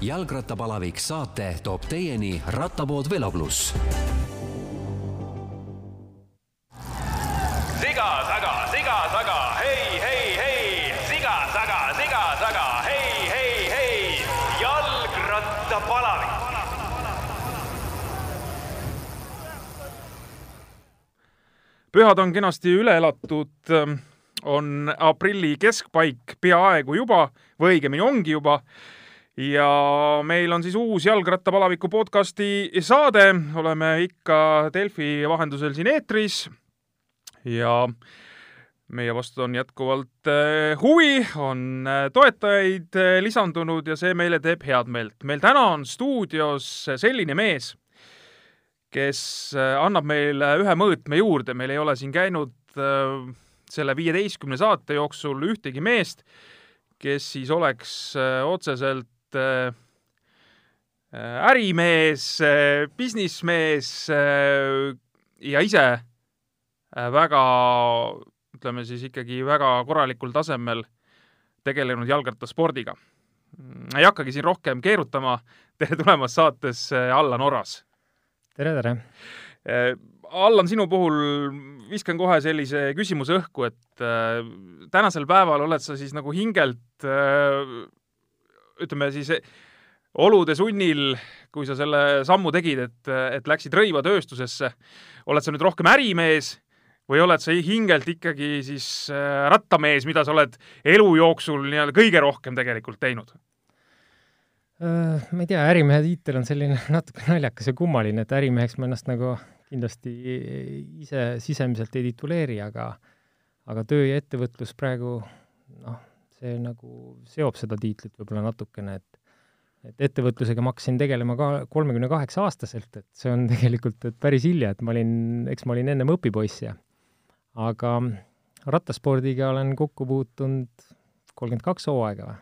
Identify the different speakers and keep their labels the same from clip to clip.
Speaker 1: jalgrattapalavik saate toob teieni rattapood Velo pluss.
Speaker 2: siga taga, siga taga, hei, hei, hei, siga taga, siga taga, hei, hei, hei, jalgrattapalavik.
Speaker 3: pühad on kenasti üle elatud, on aprilli keskpaik peaaegu juba või õigemini ongi juba. Ja meil on siis uus Jalgrattapalaviku podcasti saade, oleme ikka Delfi vahendusel siin eetris. ja meie vastu on jätkuvalt eh, huvi, on eh, toetajaid eh, lisandunud ja see meile teeb head meelt. meil täna on stuudios selline mees kes annab meile ühe mõõtme juurde, meil ei ole siin käinud selle viieteistkümne saate jooksul ühtegi meest, kes siis oleks otseselt äh, ärimees, businessmees ja ise väga, ütleme siis ikkagi väga korralikul tasemel tegelenud jalgrattaspordiga. ei hakkagi siin rohkem keerutama, tere tulemast saatesse, Allan Oras
Speaker 4: tere, tere!
Speaker 3: Allan, sinu puhul viskan kohe sellise küsimuse õhku, et äh, tänasel päeval oled sa siis nagu hingelt äh, ütleme siis olude sunnil, kui sa selle sammu tegid, et, et läksid rõivatööstusesse, oled sa nüüd rohkem ärimees või oled sa hingelt ikkagi siis äh, rattamees, mida sa oled elu jooksul nii-öelda kõige rohkem tegelikult teinud?
Speaker 4: ma ei tea, ärimehe tiitel on selline natuke naljakas ja kummaline, et ärimeheks ma ennast nagu kindlasti ise sisemiselt ei tituleeri, aga aga töö ja ettevõtlus praegu noh, see nagu seob seda tiitlit võib-olla natukene, et et ettevõtlusega ma hakkasin tegelema ka kolmekümne kaheksa aastaselt, et see on tegelikult et päris hilja, et ma olin, eks ma olin ennem õpipoiss ja aga rattaspordiga olen kokku puutunud kolmkümmend kaks hooaega või.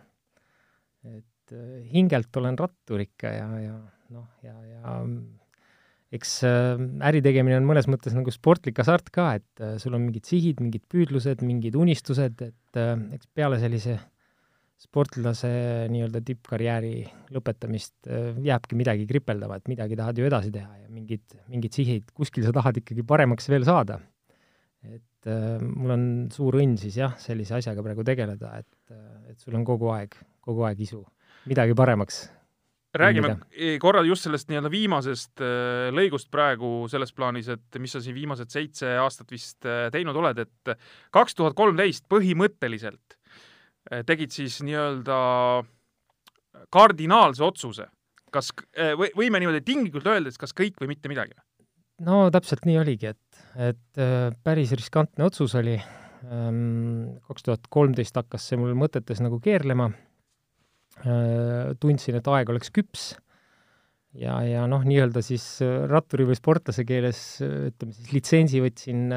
Speaker 4: et äh, hingelt olen rattur ikka ja, ja noh, ja, ja eks äh, äri tegemine on mõnes mõttes nagu sportlik hasart ka, et äh, sul on mingid sihid, mingid püüdlused, mingid unistused, et eks peale sellise sportlase nii-öelda tippkarjääri lõpetamist jääbki midagi kripeldama, et midagi tahad ju edasi teha ja mingid, mingid sihid, kuskil sa tahad ikkagi paremaks veel saada. et mul on suur õnn siis jah, sellise asjaga praegu tegeleda, et, et sul on kogu aeg, kogu aeg isu midagi paremaks
Speaker 3: räägime korra just sellest nii-öelda viimasest äh, lõigust praegu selles plaanis, et mis sa siin viimased seitse aastat vist äh, teinud oled, et kaks tuhat kolmteist põhimõtteliselt äh, tegid siis nii-öelda kardinaalse otsuse. kas, või võime niimoodi tinglikult öelda, et kas kõik või mitte midagi?
Speaker 4: no täpselt nii oligi, et, et päris riskantne otsus oli. Ehm, kaks tuhat kolmteist hakkas see mul mõtetes nagu keerlema tundsin, et aeg oleks küps ja, ja noh, nii-öelda siis äh, ratturi või sportlase keeles äh, ütleme siis litsentsi võtsin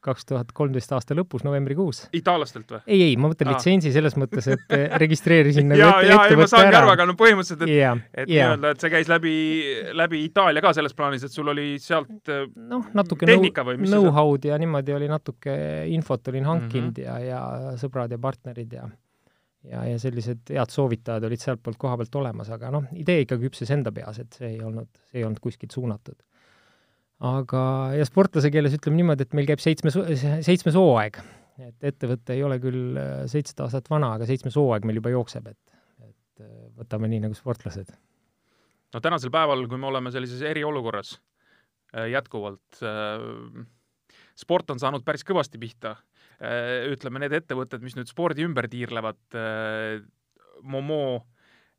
Speaker 4: kaks tuhat kolmteist aasta lõpus, novembrikuus.
Speaker 3: itaallastelt või?
Speaker 4: ei, ei, ma mõtlen litsentsi selles mõttes, et registreerisin nagu
Speaker 3: ja, ja, ja ma saangi aru, aga no põhimõtteliselt, et yeah, et yeah. nii-öelda, et see käis läbi, läbi Itaalia ka selles plaanis, et sul oli sealt
Speaker 4: noh, natuke tehnika või mis know-how'd ja niimoodi oli natuke infot olin hankinud mm -hmm. ja, ja sõbrad ja partnerid ja ja, ja sellised head soovitajad olid sealtpoolt koha pealt olemas, aga noh, idee ikka küpses enda peas, et see ei olnud, see ei olnud kuskilt suunatud. aga, ja sportlase keeles ütleme niimoodi, et meil käib seitsmes, seitsmes hooaeg. et ettevõte ei ole küll äh, seitseteist aastat vana, aga seitsmes hooaeg meil juba jookseb, et, et äh, võtame nii nagu sportlased.
Speaker 3: no tänasel päeval, kui me oleme sellises eriolukorras äh, jätkuvalt, sport on saanud päris kõvasti pihta ütleme, need ettevõtted, mis nüüd spordi ümber tiirlevad, äh, Momo,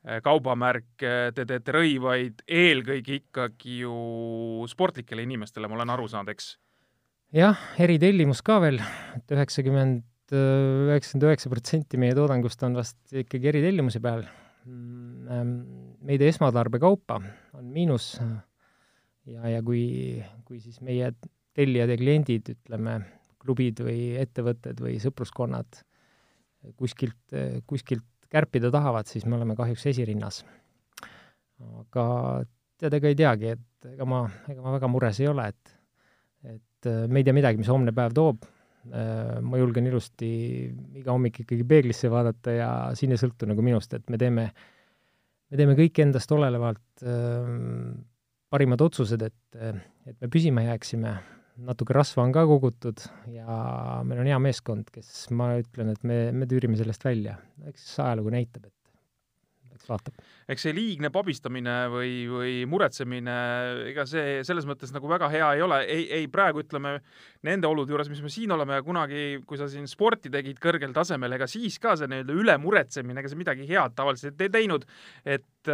Speaker 3: äh, kaubamärk, te teete rõivaid eelkõige ikkagi ju sportlikele inimestele, ma olen aru saanud, eks?
Speaker 4: jah, eritellimus ka veel, et üheksakümmend, üheksakümmend üheksa protsenti meie toodangust on vast ikkagi eritellimuse peal. Mm, ähm, meid esmatarbekaupa on miinus ja, ja kui, kui siis meie tellijad ja kliendid, ütleme, klubid või ettevõtted või sõpruskonnad kuskilt, kuskilt kärpida tahavad, siis me oleme kahjuks esirinnas. aga tead, ega ei teagi, et ega ma, ega ma väga mures ei ole, et et me ei tea midagi, mis homne päev toob, ma julgen ilusti iga hommik ikkagi peeglisse vaadata ja siin ei sõltu nagu minust, et me teeme me teeme kõik endast olevalt äh, parimad otsused, et, et me püsima jääksime, natuke rasva on ka kogutud ja meil on hea meeskond, kes, ma ütlen, et me, me tüürime sellest välja. eks ajalugu näitab, et eks vaatab.
Speaker 3: eks see liigne pabistamine või, või muretsemine, ega see selles mõttes nagu väga hea ei ole, ei, ei praegu ütleme nende olude juures, mis me siin oleme ja kunagi, kui sa siin sporti tegid kõrgel tasemel, ega siis ka see nii-öelda ülemuretsemine, ega see midagi head tavaliselt ei teinud. et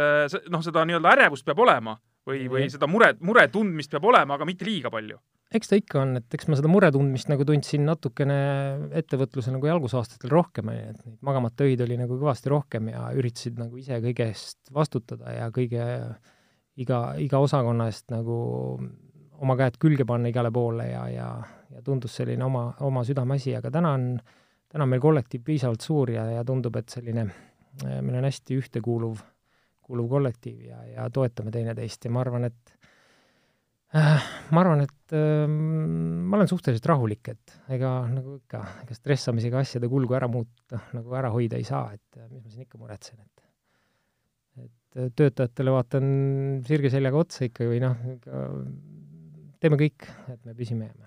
Speaker 3: noh, seda nii-öelda ärevust peab olema või, või seda mure, mure tundmist peab olema, aga mitte liiga palju
Speaker 4: eks ta ikka on, et eks ma seda mure tundmist nagu tundsin natukene ettevõtluse nagu jalgusaastatel rohkem, et neid magamata öid oli nagu kõvasti rohkem ja üritasid nagu ise kõige eest vastutada ja kõige, iga, iga osakonna eest nagu oma käed külge panna igale poole ja, ja, ja tundus selline oma, oma südameasi, aga täna on, täna on meil kollektiiv piisavalt suur ja, ja tundub, et selline, meil on hästi ühtekuuluv, kuuluv kollektiiv ja, ja toetame teineteist ja ma arvan, et Äh, ma arvan, et äh, ma olen suhteliselt rahulik, et ega nagu ikka, ega stressamisega asjade kulgu ära muuta, nagu ära hoida ei saa, et äh, mis ma siin ikka muretsen, et et äh, töötajatele vaatan sirge seljaga otsa ikka või noh, teeme kõik, et me püsime jääme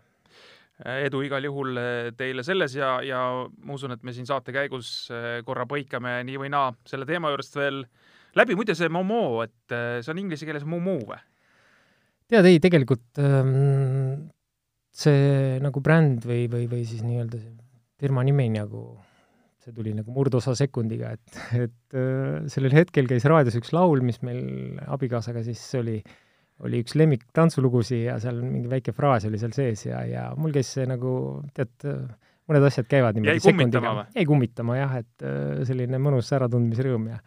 Speaker 3: edu igal juhul teile selles ja, ja ma usun, et me siin saate käigus korra põikame nii või naa selle teema juurest veel läbi. muide, see Momo, et see on inglise keeles Momo või?
Speaker 4: Tead, ei, tegelikult ähm, see nagu bränd või, või, või siis nii-öelda see firma nimi nagu, see tuli nagu murdosa sekundiga, et, et äh, sellel hetkel käis raadios üks laul, mis meil abikaasaga siis oli, oli üks lemmik tantsulugusid ja seal mingi väike fraas oli seal sees ja, ja mul käis see nagu, tead, mõned asjad käivad niimoodi sekundiga. jäi kummitama jah, et äh, selline mõnus äratundmisrõõm ja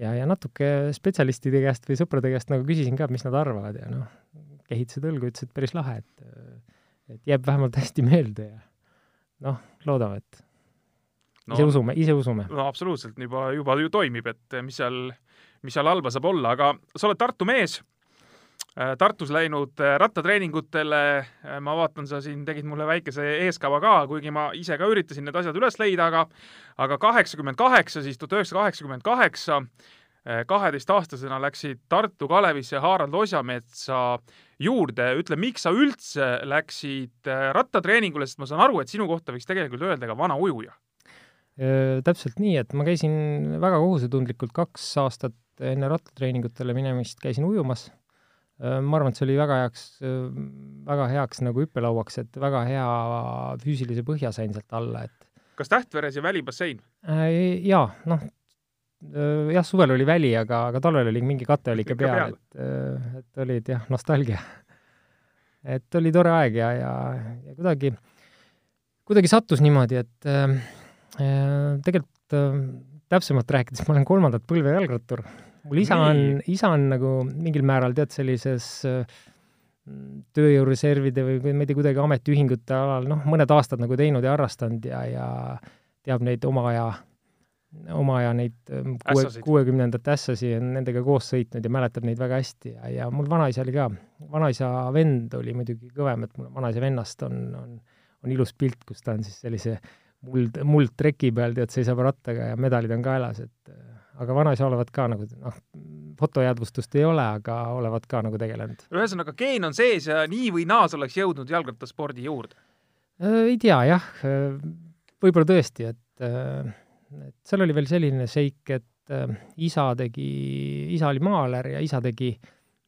Speaker 4: ja, ja natuke spetsialistide käest või sõprade käest nagu küsisin ka, mis nad arvavad ja noh, kehitasid õlgu, ütlesid päris lahe, et et jääb vähemalt hästi meelde ja noh, loodame, et no, ise usume, ise usume.
Speaker 3: no absoluutselt, juba, juba ju toimib, et mis seal, mis seal halba saab olla, aga sa oled Tartu mees Tartus läinud äh, rattatreeningutele, äh, ma vaatan, sa siin tegid mulle väikese eeskava ka, kuigi ma ise ka üritasin need asjad üles leida, aga aga kaheksakümmend kaheksa, siis tuhat üheksasada kaheksakümmend kaheksa, kaheteistaastasena läksid Tartu Kalevisse Harald Osjametsa juurde, ütle, miks sa üldse läksid rattatreeningule, sest ma saan aru, et sinu kohta võiks tegelikult öelda ka vana ujuja?
Speaker 4: Täpselt nii, et ma käisin väga kohusetundlikult kaks aastat enne rattatreeningutele minemist käisin ujumas Äh, ma arvan, et see oli väga heaks, äh, väga heaks nagu hüppelauaks, et väga hea füüsilise põhja sain sealt alla, et
Speaker 3: kas Tähtveres ja välibassein?
Speaker 4: Äh, jaa, noh, jah, suvel oli väli, aga, aga talvel oli mingi kate oli ikka peal., et, et olid jah, nostalgia. et oli tore aeg ja, ja, ja kuidagi, kuidagi sattus niimoodi, et äh, tegelikult äh, täpsemalt rääkides, ma olen kolmandat põlve jalgrattur mul isa on, isa on nagu mingil määral tead, sellises äh, tööjõureservide või ma ei tea, kuidagi ametiühingute alal, noh, mõned aastad nagu teinud ja harrastanud ja, ja teab neid oma aja, oma aja neid ähm, kuue, kuuekümnendate ässasi on nendega koos sõitnud ja mäletab neid väga hästi ja, ja mul vanaisa oli ka, vanaisa vend oli muidugi kõvem, et mul vanaisa vennast on, on, on ilus pilt, kus ta on siis sellise muld, muldtreki peal, tead, seisab rattaga ja medalid on kaelas, et äh, aga vanaisa olevat ka nagu noh, fotojäädvustust ei ole, aga olevat ka nagu tegelenud.
Speaker 3: ühesõnaga, geen on sees ja nii või naa sa oleks jõudnud jalgrattaspordi juurde?
Speaker 4: Äh, ei tea jah, äh, võib-olla tõesti, et, äh, et seal oli veel selline seik, et isa tegi, isa oli maaler ja isa tegi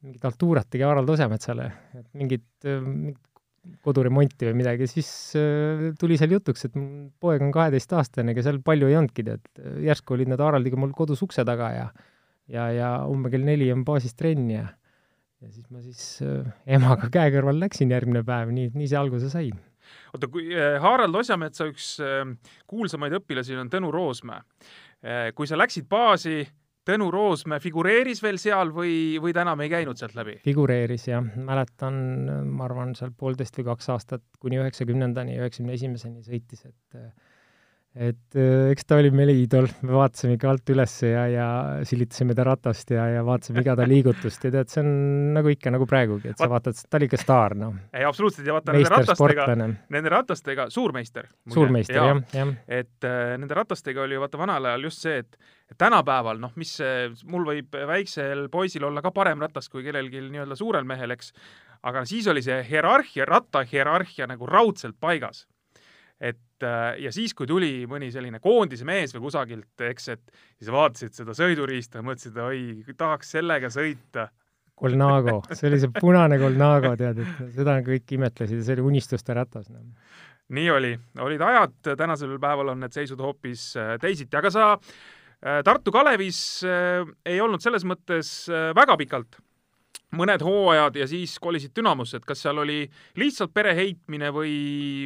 Speaker 4: mingit altuurat tegi Harald Osemetsale, et mingit, mingit koduremonti või midagi, siis äh, tuli seal jutuks, et poeg on kaheteistaastane, ega seal palju ei olnudki, tead, järsku olid nad Haraldiga mul kodus ukse taga ja ja, ja umbes kell neli on baasis trenn ja ja siis ma siis äh, emaga käe kõrval läksin järgmine päev, nii, nii see alguse sai.
Speaker 3: oota, kui äh, Harald Osametsa üks kuulsamaid õpilasi on Tõnu Roosmäe kui sa läksid baasi Tõnu Roosmäe figureeris veel seal või, või ta enam ei käinud sealt läbi?
Speaker 4: figureeris jah, mäletan, ma arvan, seal poolteist või kaks aastat kuni üheksakümnendani, üheksakümne esimeseni sõitis, et et eks ta oli meil iidol, me vaatasime ikka alt üles ja, ja silitasime ta ratast ja, ja vaatasime iga ta liigutust. Ja tead, see on nagu ikka, nagu praegugi, et sa Vaat... vaatad, ta oli ikka staar, noh.
Speaker 3: ei, absoluutselt, ja vaata nende ratastega, nende ratastega, suurmeister.
Speaker 4: suurmeister ja,, jah, jah.
Speaker 3: et äh, nende ratastega oli ju vaata vanal ajal just see, et tänapäeval noh, mis see, mul võib väiksel poisil olla ka parem ratas kui kellelgi nii-öelda suurel mehel, eks, aga siis oli see hierarhia, rattahierarhia nagu raudselt paigas. Et äh, ja siis, kui tuli mõni selline koondise mees või kusagilt, eks, et siis vaatasid seda sõiduriista mõtlesid, oi, tahaks sellega sõita.
Speaker 4: Colnago, see oli see punane Colnago, tead, et seda kõik imetlesid ja see oli unistuste ratas no..
Speaker 3: nii oli, olid ajad, tänasel päeval on need seisud hoopis äh, teisiti, aga sa äh, Tartu Kalevis ei olnud selles mõttes väga pikalt mõned hooajad ja siis kolisid Dünamosse, et kas seal oli lihtsalt pere heitmine või,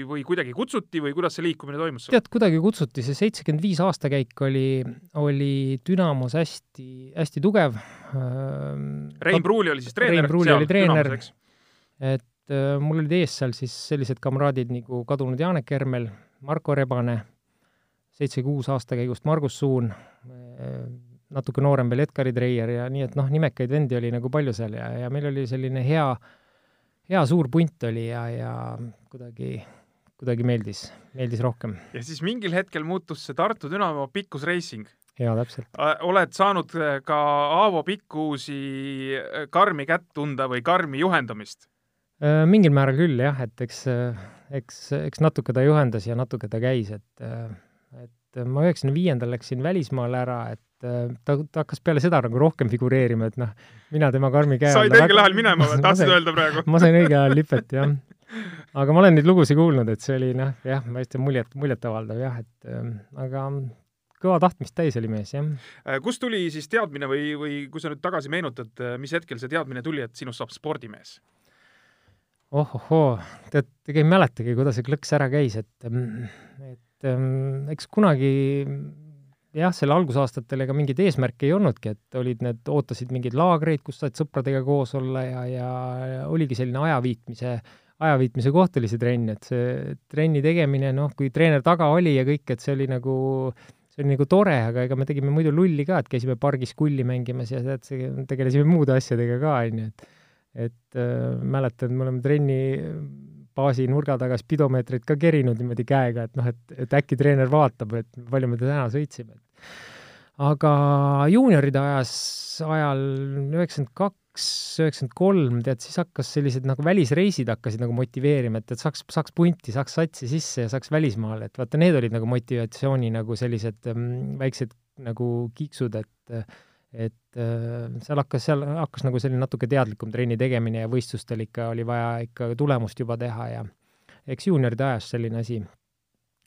Speaker 3: või kuidagi kutsuti või kuidas see liikumine toimus?
Speaker 4: tead, kuidagi kutsuti, see seitsekümmend viis aastakäik oli, oli Dünamos hästi, hästi tugev.
Speaker 3: Rein Pruuli oli siis treener?
Speaker 4: Rein Pruuli oli treener, et äh, mul olid ees seal siis sellised kamraadid nagu kadunud Janek Ermel, Marko Rebane, seitse kuus aastakäigust Margus Suun äh,, natuke noorem veel Edgari Treier ja nii, et noh, nimekaid vendi oli nagu palju seal ja, ja meil oli selline hea, hea suur punt oli ja, ja kuidagi, kuidagi meeldis, meeldis rohkem.
Speaker 3: ja siis mingil hetkel muutus see Tartu Dünamo pikkusreising.
Speaker 4: jaa, täpselt.
Speaker 3: oled saanud ka Aavo Pikkuusi karmi kätt tunda või karmi juhendamist?
Speaker 4: Äh, mingil määral küll jah, et eks, eks, eks natuke ta juhendas ja natuke ta käis, et, et ma üheksakümne viiendal läksin välismaale ära, et äh, ta, ta hakkas peale seda nagu rohkem figureerima, et noh, mina tema karmi käe
Speaker 3: said õigel ajal minema tahtsid öelda praegu?
Speaker 4: ma sain õigel ajal lipet, jah. aga ma olen neid lugusid kuulnud, et see oli noh, jah, hästi muljet, muljetavaldav jah, et äh, aga kõva tahtmist täis oli mees, jah.
Speaker 3: Äh, kust tuli siis teadmine või, või kui sa nüüd tagasi meenutad, äh, mis hetkel see teadmine tuli, et sinust saab spordimees?
Speaker 4: ohohoo, tead, ega ei mäletagi, kuidas see klõks ära käis, et, et ähm, eks kunagi jah, selle algusaastatel ega mingeid eesmärke ei olnudki, et olid need, ootasid mingeid laagreid, kus said sõpradega koos olla ja, ja, ja oligi selline ajaviitmise, ajaviitmise koht oli see trenn, et see trenni tegemine, noh, kui treener taga oli ja kõik, et see oli nagu, see oli nagu tore, aga ega me tegime muidu lulli ka, et käisime pargis kulli mängimas ja tead, tegelesime muude asjadega ka, on ju, et et äh, mäletan, me oleme trenni baasi nurga taga spidomeetrit ka kerinud niimoodi käega, et noh, et, et äkki treener vaatab, et palju me täna sõitsime. aga juunioride ajas, ajal üheksakümmend kaks, üheksakümmend kolm, tead, siis hakkas sellised nagu välisreisid hakkasid nagu motiveerima, et, et saaks, saaks punti, saaks satsi sisse ja saaks välismaale, et vaata, need olid nagu motivatsiooni nagu sellised ähm, väiksed nagu kiiksud, et et äh, seal hakkas, seal hakkas nagu selline natuke teadlikum trenni tegemine ja võistlustel ikka oli vaja ikka tulemust juba teha ja eks juunioride ajas selline asi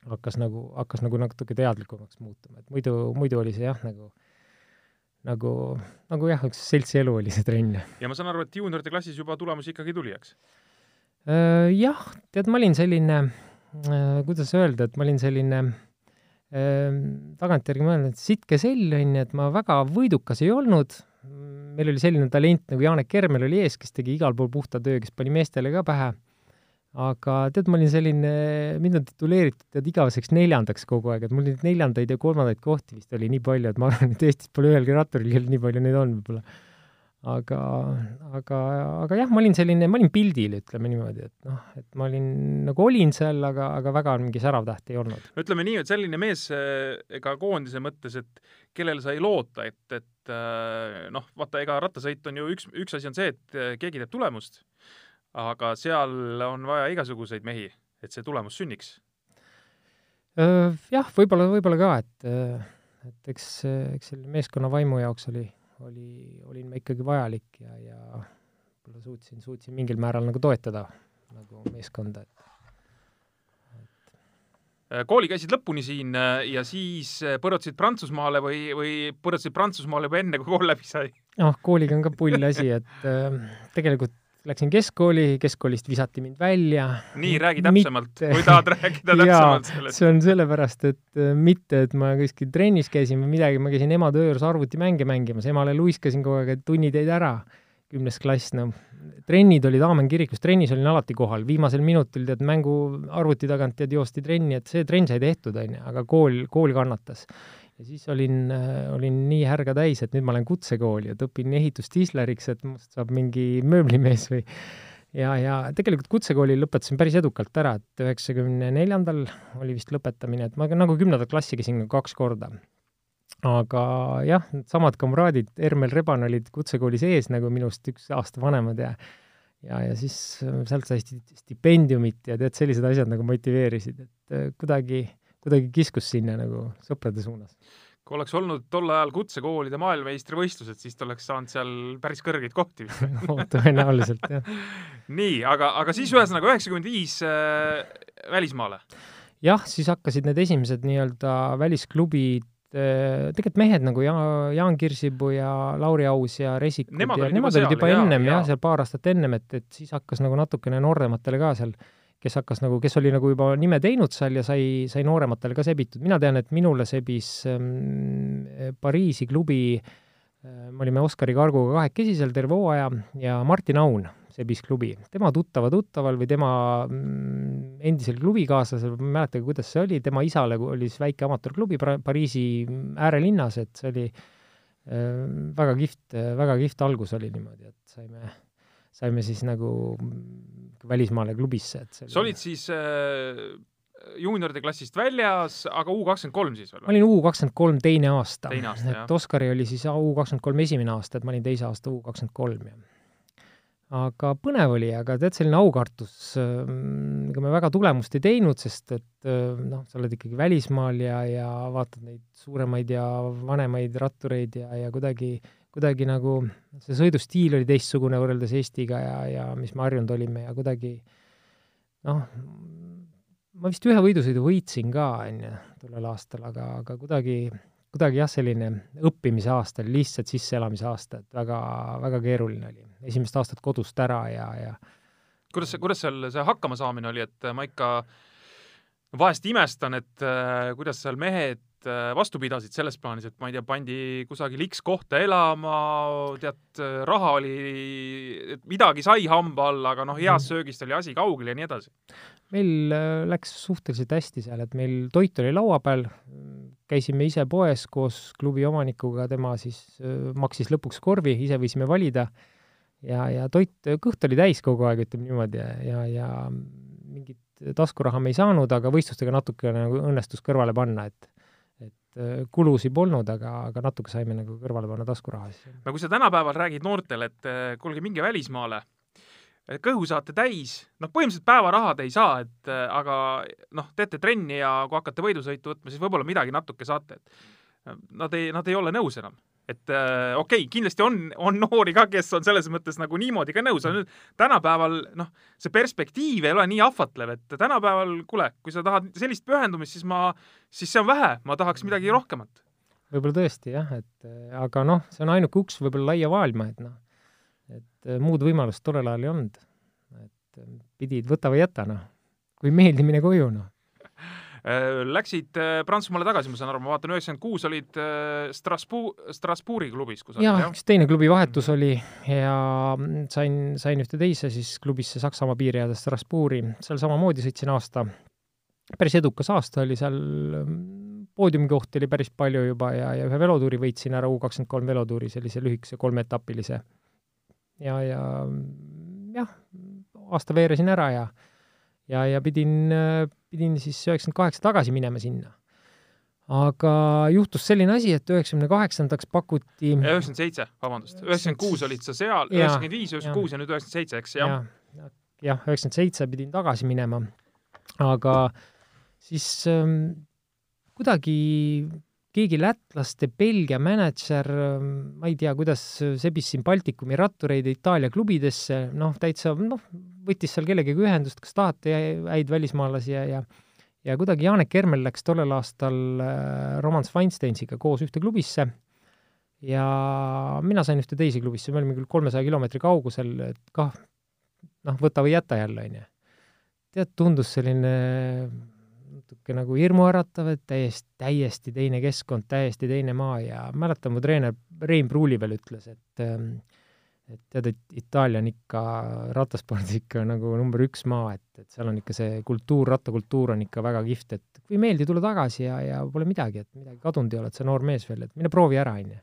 Speaker 4: hakkas nagu, hakkas nagu natuke teadlikumaks muutuma, et muidu, muidu oli see jah, nagu nagu, nagu jah, üks seltsielu oli see trenn.
Speaker 3: ja ma saan aru, et juunioride klassis juba tulemusi ikkagi tuli, eks?
Speaker 4: Äh, jah, tead, ma olin selline, äh, kuidas öelda, et ma olin selline tagantjärgi mõelnud, sitke sell, on ju, et ma väga võidukas ei olnud, meil oli selline talent nagu Janek Kermel oli ees, kes tegi igal pool puhta töö, kes pani meestele ka pähe, aga tead, ma olin selline, mind on tituleeritud tead igaveseks neljandaks kogu aeg, et mul neid neljandaid ja kolmandaid kohti vist oli nii palju, et ma arvan, et Eestis pole ühelgi ratturil, nii palju neid on võib-olla aga, aga, aga jah, ma olin selline, ma olin pildil, ütleme niimoodi, et noh, et ma olin, nagu olin seal, aga, aga väga mingi särav täht ei olnud.
Speaker 3: no ütleme nii, et selline mees ega koondise mõttes, et kellele sa ei loota, et, et äh, noh, vaata, ega rattasõit on ju üks, üks asi on see, et äh, keegi teeb tulemust, aga seal on vaja igasuguseid mehi, et see tulemus sünniks.
Speaker 4: Jah, võib-olla, võib-olla ka, et, et eks, eks selle meeskonna vaimu jaoks oli oli, olin ma ikkagi vajalik ja, ja võib-olla suutsin, suutsin mingil määral nagu toetada nagu meeskonda, et
Speaker 3: äh, kooli käisid lõpuni siin äh, ja siis äh, põrutasid Prantsusmaale või, või põrutasid Prantsusmaale juba enne, kui kool läbi sai?
Speaker 4: noh, kooliga on ka pull asi, et äh, tegelikult läksin keskkooli, keskkoolist visati mind välja.
Speaker 3: nii, räägi täpsemalt, kui tahad rääkida täpsemalt sellest.
Speaker 4: see on sellepärast, et äh, mitte, et ma kuskil trennis käisin või midagi, ma käisin ema töö juures arvutimänge mängimas, emale luiskasin kogu aeg, et tunnid jäid ära, kümnes klass, noh. trennid olid Aamen kirikus, trennis olin alati kohal, viimasel minutil tead mängu arvuti tagant tead joosti trenni, et see trenn sai tehtud, onju, aga kool, kool kannatas ja siis olin, äh, olin nii härga täis, et nüüd ma lähen kutsekooli, et õpin ehitustisleriks, et must saab mingi mööblimees või ja, ja tegelikult kutsekooli lõpetasin päris edukalt ära, et üheksakümne neljandal oli vist lõpetamine, et ma nagu kümnendat klassi käisin kaks korda. aga jah, samad kamraadid, Ermel Reban olid kutsekoolis ees nagu minust üks aasta vanemad ja ja, ja siis äh, sealt sai sti- stipendiumit ja tead, sellised asjad nagu motiveerisid, et äh, kuidagi, kiskus sinna nagu sõprade suunas
Speaker 3: kui oleks olnud tol ajal kutsekoolide maailmameistrivõistlused, siis ta oleks saanud seal päris kõrgeid kohti vist
Speaker 4: no, tõenäoliselt, jah.
Speaker 3: nii, aga, aga siis ühesõnaga üheksakümmend viis äh, välismaale.
Speaker 4: jah, siis hakkasid need esimesed nii-öelda välisklubid äh, tegelikult mehed nagu Ja-, Jaan Kirsipuu ja Lauri Aus ja Resikud
Speaker 3: Nemad
Speaker 4: ja nemad olid
Speaker 3: seal,
Speaker 4: juba
Speaker 3: jaa,
Speaker 4: ennem jah, seal paar aastat ennem, et, et siis hakkas nagu natukene noorematele ka seal, kes hakkas nagu, kes oli nagu juba nime teinud seal ja sai, sai noorematele ka sebitud. mina tean, et minule sebis ähm, Pariisi klubi äh, me olime Oskari Karguga kahekesi seal terve hooaja ja Martin Aun sebis klubi. tema tuttava tuttaval või tema mm, endisel klubikaaslasel, ma ei mäletagi, kuidas see oli, tema isale oli siis väike amatöörklubi Pariisi äärelinnas, et see oli äh, väga kihvt, väga kihvt algus oli niimoodi, et saime, saime siis nagu mm, välismaale klubisse, et see
Speaker 3: sa olid siis äh, juunioride klassist väljas, aga U kakskümmend kolm siis veel
Speaker 4: ma olin U kakskümmend kolm teine aasta. Et Oskari oli siis U kakskümmend kolm esimene aasta, et ma olin teise aasta U kakskümmend kolm ja aga põnev oli, aga tead, selline aukartus, ega me väga tulemust ei teinud, sest et äh, noh, sa oled ikkagi välismaal ja, ja vaatad neid suuremaid ja vanemaid rattureid ja, ja kuidagi, kuidagi nagu see sõidustiil oli teistsugune võrreldes Eestiga ja, ja mis me harjunud olime ja kuidagi noh, ma vist ühe võidusõidu võitsin ka, on ju, tollel aastal, aga, aga kuidagi, kuidagi jah, selline õppimise aasta oli, lihtsalt sisseelamise aasta, et väga, väga keeruline oli. esimest aastat kodust ära ja, ja
Speaker 3: kuidas see, kuidas seal see hakkamasaamine oli, et ma ikka vahest imestan, et äh, kuidas seal mehed vastu pidasid selles plaanis, et ma ei tea, pandi kusagil X kohta elama, tead, raha oli, midagi sai hamba all, aga noh, heast söögist oli asi kaugel ja nii edasi.
Speaker 4: meil äh, läks suhteliselt hästi seal, et meil toit oli laua peal, käisime ise poes koos klubi omanikuga, tema siis äh, maksis lõpuks korvi, ise võisime valida. Ja, ja toit, kõht oli täis kogu aeg, ütleme niimoodi, ja, ja, ja mingit taskuraha me ei saanud, aga võistlustega natukene nagu õnnestus kõrvale panna, et äh, kulusid polnud, aga, aga natuke saime nagu kõrvale panna taskuraha siis.
Speaker 3: no kui sa tänapäeval räägid noortele, et eh, kuulge, minge välismaale, kõhu saate täis, noh, põhimõtteliselt päevarahad ei saa, et eh, aga noh, teete trenni ja kui hakkate võidusõitu võtma, siis võib-olla midagi natuke saate, et nad ei, nad ei ole nõus enam. Et äh, okei okay,, kindlasti on, on noori ka, kes on selles mõttes nagu niimoodi ka nõus, aga nüüd tänapäeval noh, see perspektiiv ei ole nii ahvatlev, et tänapäeval, kuule, kui sa tahad sellist pühendumist, siis ma, siis see on vähe, ma tahaks midagi rohkemat.
Speaker 4: võib-olla tõesti jah, et äh, aga noh, see on ainuke uks võib-olla laia maailma, et noh, et äh, muud võimalust tollel ajal ei olnud. et pidid võta või jäta, noh. kui ei meeldi, mine koju, noh.
Speaker 3: Äh, Läksid äh, Prantsusmaale tagasi, ma saan aru, ma vaatan, üheksakümmend kuus olid äh, Strasbourg, Strasbourgi klubis kusagil,
Speaker 4: jah,
Speaker 3: jah?
Speaker 4: üks teine klubi vahetus oli ja sain, sain ühte teise siis klubisse Saksamaa piiri ääres Strasbourgi, seal samamoodi sõitsin aasta. päris edukas aasta oli seal, poodiumikohti oli päris palju juba ja, ja ühe velotuuri võitsin ära, U kakskümmend kolm velotuuri, sellise lühikese kolmeetapilise. ja, ja jah, aasta veeresin ära ja ja, ja pidin, pidin siis üheksakümmend kaheksa tagasi minema sinna. aga juhtus selline asi, et üheksakümne kaheksandaks pakuti
Speaker 3: üheksakümmend seitse, vabandust, üheksakümmend kuus olid sa seal, üheksakümmend viis, üheksakümmend kuus ja nüüd üheksakümmend seitse, eks, jah,
Speaker 4: jah, üheksakümmend seitse pidin tagasi minema, aga siis ähm, kuidagi keegi lätlaste, Belgia mänedžer, ma ei tea, kuidas sebis siin Baltikumi rattureid Itaalia klubidesse, noh, täitsa noh, võttis seal kellegagi ühendust, kas tahate häid välismaalasi ja, ja ja kuidagi Janek Ermel läks tollel aastal äh, Roman Feinsteinsiga koos ühte klubisse ja mina sain ühte teise klubisse, me olime küll kolmesaja kilomeetri kaugusel, et kah noh, võta või jäta jälle, onju. tead, tundus selline natuke nagu hirmuäratav, et täiesti, täiesti teine keskkond, täiesti teine maa ja mäletan, mu treener Rein Pruuli veel ütles, et ähm, et tead, et Itaalia on ikka rattaspordis ikka nagu number üks maa, et, et seal on ikka see kultuur, rattakultuur on ikka väga kihvt, et kui ei meeldi, tule tagasi ja, ja pole midagi, et midagi kadunud ei ole, et sa noor mees veel, et mine proovi ära, onju.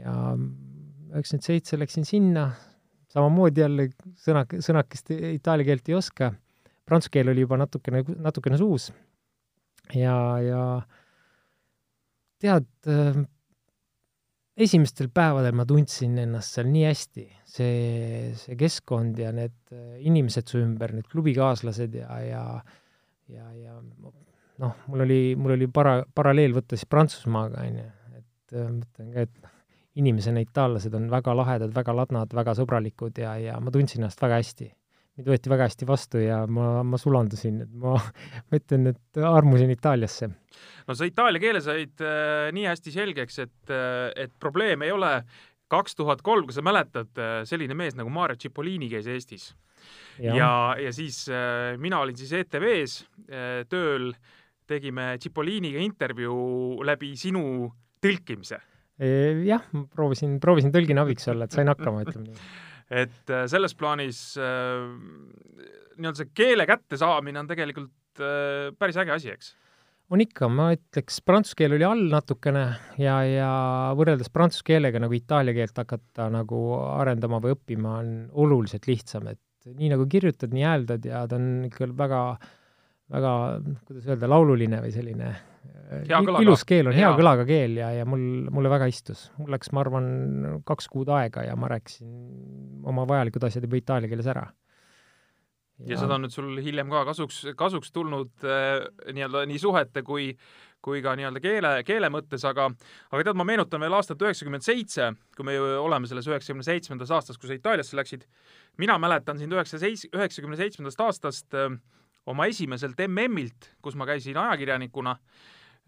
Speaker 4: ja üheksakümmend seitse läksin sinna, samamoodi jälle sõna, sõnakest itaalia keelt ei oska, prantsuse keel oli juba natukene, natukene suus. Ja, ja tead, esimestel päevadel ma tundsin ennast seal nii hästi, see, see keskkond ja need inimesed su ümber, need klubikaaslased ja, ja ja, ja noh, mul oli, mul oli para-, paralleel võtta siis Prantsusmaaga, on ju, et mõtlen ka, et inimesena itaallased on väga lahedad, väga ladnad, väga sõbralikud ja, ja ma tundsin ennast väga hästi. Mind võeti väga hästi vastu ja ma, ma sulandusin, et ma, ma ütlen, et armusin Itaaliasse.
Speaker 3: no sa itaalia keele said äh, nii hästi selgeks, et äh,, et probleem ei ole kaks tuhat kolm, kui sa mäletad äh,, selline mees nagu Mario Cipollini käis Eestis. ja, ja, ja siis äh, mina olin siis ETV-s äh, tööl, tegime Cipolliniga intervjuu läbi sinu tõlkimise
Speaker 4: jah, ma proovisin, proovisin tõlgina abiks olla, et sain hakkama, ütleme nii.
Speaker 3: Et äh, selles plaanis äh, nii-öelda see keele kättesaamine on tegelikult äh, päris äge asi, eks?
Speaker 4: on ikka, ma ütleks, prantsuse keel oli all natukene ja, ja võrreldes prantsuse keelega nagu itaalia keelt hakata nagu arendama või õppima on oluliselt lihtsam, et nii nagu kirjutad, nii hääldad ja ta on ikka väga, väga, kuidas öelda, laululine või selline ilus keel on, hea ja. kõlaga keel ja, ja mul, mulle väga istus. mul läks, ma arvan, kaks kuud aega ja ma rääkisin oma vajalikud asjad juba itaalia keeles ära.
Speaker 3: ja, seda on nüüd sul hiljem ka kasuks, kasuks tulnud äh, nii-öelda nii suhete kui kui ka nii-öelda keele, keele mõttes, aga aga tead, ma meenutan veel aastat üheksakümmend seitse, kui me ju oleme selles üheksakümne seitsmendas aastas, kui sa Itaaliasse läksid, mina mäletan sind üheksa üheksakümne seitsmendast aastast äh, oma esimeselt MM-ilt, kus ma käisin ajakirjanikuna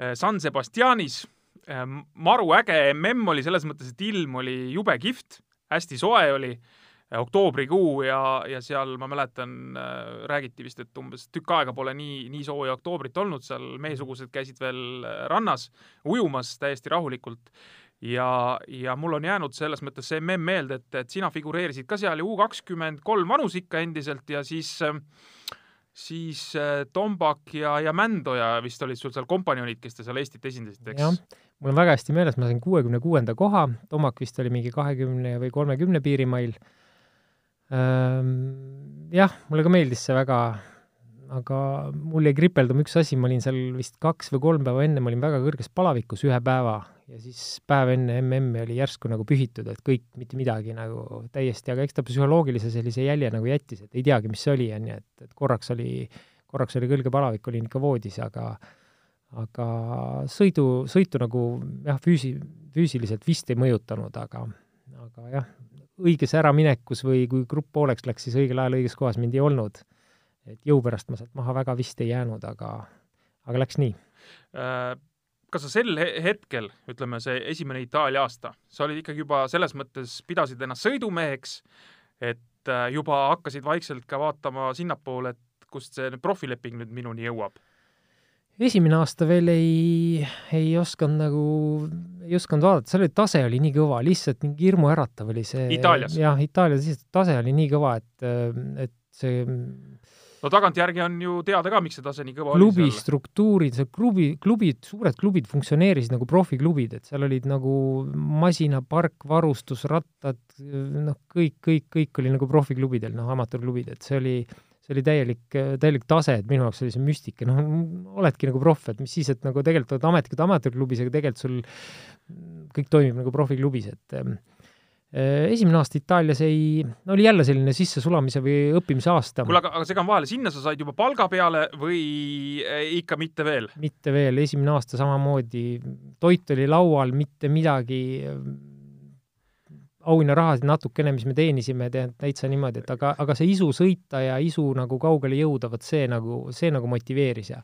Speaker 3: Äh, San Sebastianis. Äh, maru äge mm oli selles mõttes, et ilm oli jube kihvt, hästi soe oli, äh, oktoobrikuu ja, ja seal ma mäletan, räägiti vist, et umbes tükk aega pole nii, nii sooja oktoobrit olnud, seal meiesugused käisid veel rannas ujumas täiesti rahulikult ja, ja mul on jäänud selles mõttes see mm meelde, et, et sina figureerisid ka seal ju U kakskümmend kolm vanus ikka endiselt ja siis äh, siis äh, Tombak ja, ja Mändoja vist olid sul seal kompanjonid, kes te seal Eestit esindasite, eks?
Speaker 4: jah, mul on väga hästi meeles, ma sain kuuekümne kuuenda koha, Tombak vist oli mingi kahekümne või kolmekümne piirimail. Jah, mulle ka meeldis see väga, aga mul jäi kripeldama üks asi, ma olin seal vist kaks või kolm päeva enne, ma olin väga kõrges palavikus ühe päeva ja siis päev enne MM-i oli järsku nagu pühitud, et kõik, mitte midagi nagu täiesti, aga eks ta psühholoogilise sellise jälje nagu jättis, et ei teagi, mis see oli, on ju, et, et korraks oli, korraks oli kõrge palavik, olin ikka voodis, aga aga sõidu, sõitu nagu jah, füüsi-, füüsiliselt vist ei mõjutanud, aga aga jah, õiges äraminekus või kui grupp pooleks läks, siis õigel ajal õiges kohas mind ei olnud. et jõu pärast ma sealt maha väga vist ei jäänud, aga, aga läks nii
Speaker 3: äh kas sa sel hetkel, ütleme see esimene Itaalia aasta, sa olid ikkagi juba selles mõttes, pidasid ennast sõidumeheks, et äh, juba hakkasid vaikselt ka vaatama sinnapoole, et kust see profileping nüüd minuni jõuab?
Speaker 4: esimene aasta veel ei, ei osanud nagu, ei osanud vaadata, seal oli, tase oli nii kõva, lihtsalt mingi hirmuäratav oli see. Jah, Itaalias lihtsalt tase oli nii kõva, et, et see
Speaker 3: no tagantjärgi on ju teada ka, miks see tase nii kõva
Speaker 4: klubi oli seal. struktuurid, see klubi, klubid, suured klubid funktsioneerisid nagu profiklubid, et seal olid nagu masinapark, varustus, rattad, noh, kõik, kõik, kõik oli nagu profiklubidel, noh, amatöörklubid, et see oli, see oli täielik, täielik tase, et minu jaoks oli see müstika, noh, oledki nagu proff, et mis siis, et nagu tegelikult oled ametlikult amatöörklubis, aga tegelikult sul kõik toimib nagu profiklubis, et Äh, esimene aasta Itaalias ei, oli jälle selline sissesulamise või õppimise aasta.
Speaker 3: kuule, aga, aga segan vahele, sinna sa said juba palga peale või äh, ikka mitte veel?
Speaker 4: mitte veel, esimene aasta samamoodi, toit oli laual, mitte midagi, auhinnarahasid natukene, mis me teenisime, täitsa niimoodi, et aga, aga see isu sõita ja isu nagu kaugele jõuda, vot see nagu, see nagu motiveeris ja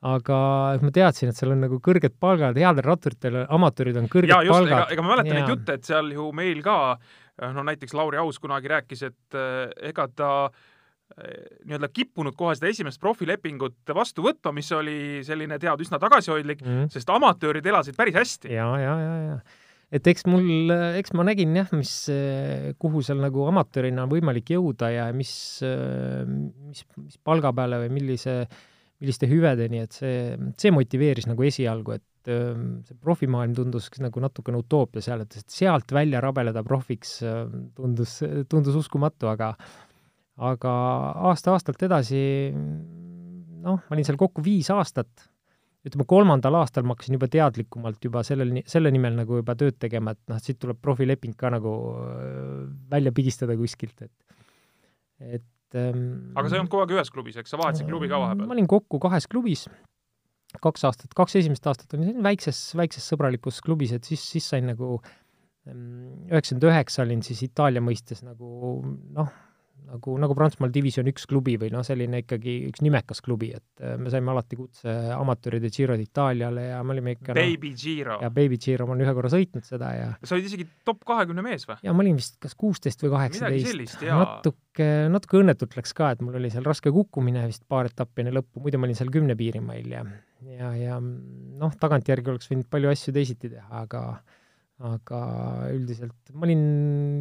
Speaker 4: aga ma teadsin, et seal on nagu kõrged palgad, headel ratturitel, amatöörid on kõrged ja, just, palgad.
Speaker 3: ega, ega ma mäletan neid jutte, et seal ju meil ka, no näiteks Lauri Aus kunagi rääkis, et äh, ega ta äh, nii-öelda kippunud kohe seda esimest profilepingut vastu võtma, mis oli selline, tead, üsna tagasihoidlik mm, -hmm. sest amatöörid elasid päris hästi.
Speaker 4: ja, ja, ja, ja et eks mul, eks ma nägin jah, mis, kuhu seal nagu amatöörina on võimalik jõuda ja mis, mis, mis palga peale või millise äh, milliste hüvedeni, et see, see motiveeris nagu esialgu, et ähm, see profimaailm tundus nagu natukene utoopia seal, et sealt välja rabeleda profiks ähm, tundus, tundus uskumatu, aga aga aasta-aastalt edasi noh, ma olin seal kokku viis aastat. Ütleme, kolmandal aastal ma hakkasin juba teadlikumalt juba sellel, selle nimel nagu juba tööd tegema, et noh, siit tuleb profileping ka nagu äh, välja pigistada kuskilt, et et ähm,
Speaker 3: aga sa ei olnud kogu aeg ühes klubis, eks, sa vahetasid klubi ka
Speaker 4: ma
Speaker 3: vahepeal?
Speaker 4: olin kokku kahes klubis, kaks aastat, kaks esimest aastat olin väikses, väikses sõbralikus klubis, et siis, siis sain nagu mm, üheksakümmend üheksa olin siis Itaalia mõistes nagu noh, nagu, nagu Prantsusmaal divisjon üks klubi või noh, selline ikkagi üks nimekas klubi, et äh, me saime alati kutse amatööride Giro d'Italiale ja me olime ikka
Speaker 3: Baby Giro
Speaker 4: noh, ja Baby Giro, ma olen ühe korra sõitnud seda ja
Speaker 3: sa olid isegi top kahekümne mees või?
Speaker 4: ja ma olin vist kas kuusteist või kaheksateist.
Speaker 3: jaa.
Speaker 4: natuke, natuke õnnetult läks ka, et mul oli seal raske kukkumine vist paar etappi enne lõppu, muidu ma olin seal kümne piirimail ja ja, ja noh, tagantjärgi oleks võinud palju asju teisiti teha, aga aga üldiselt ma olin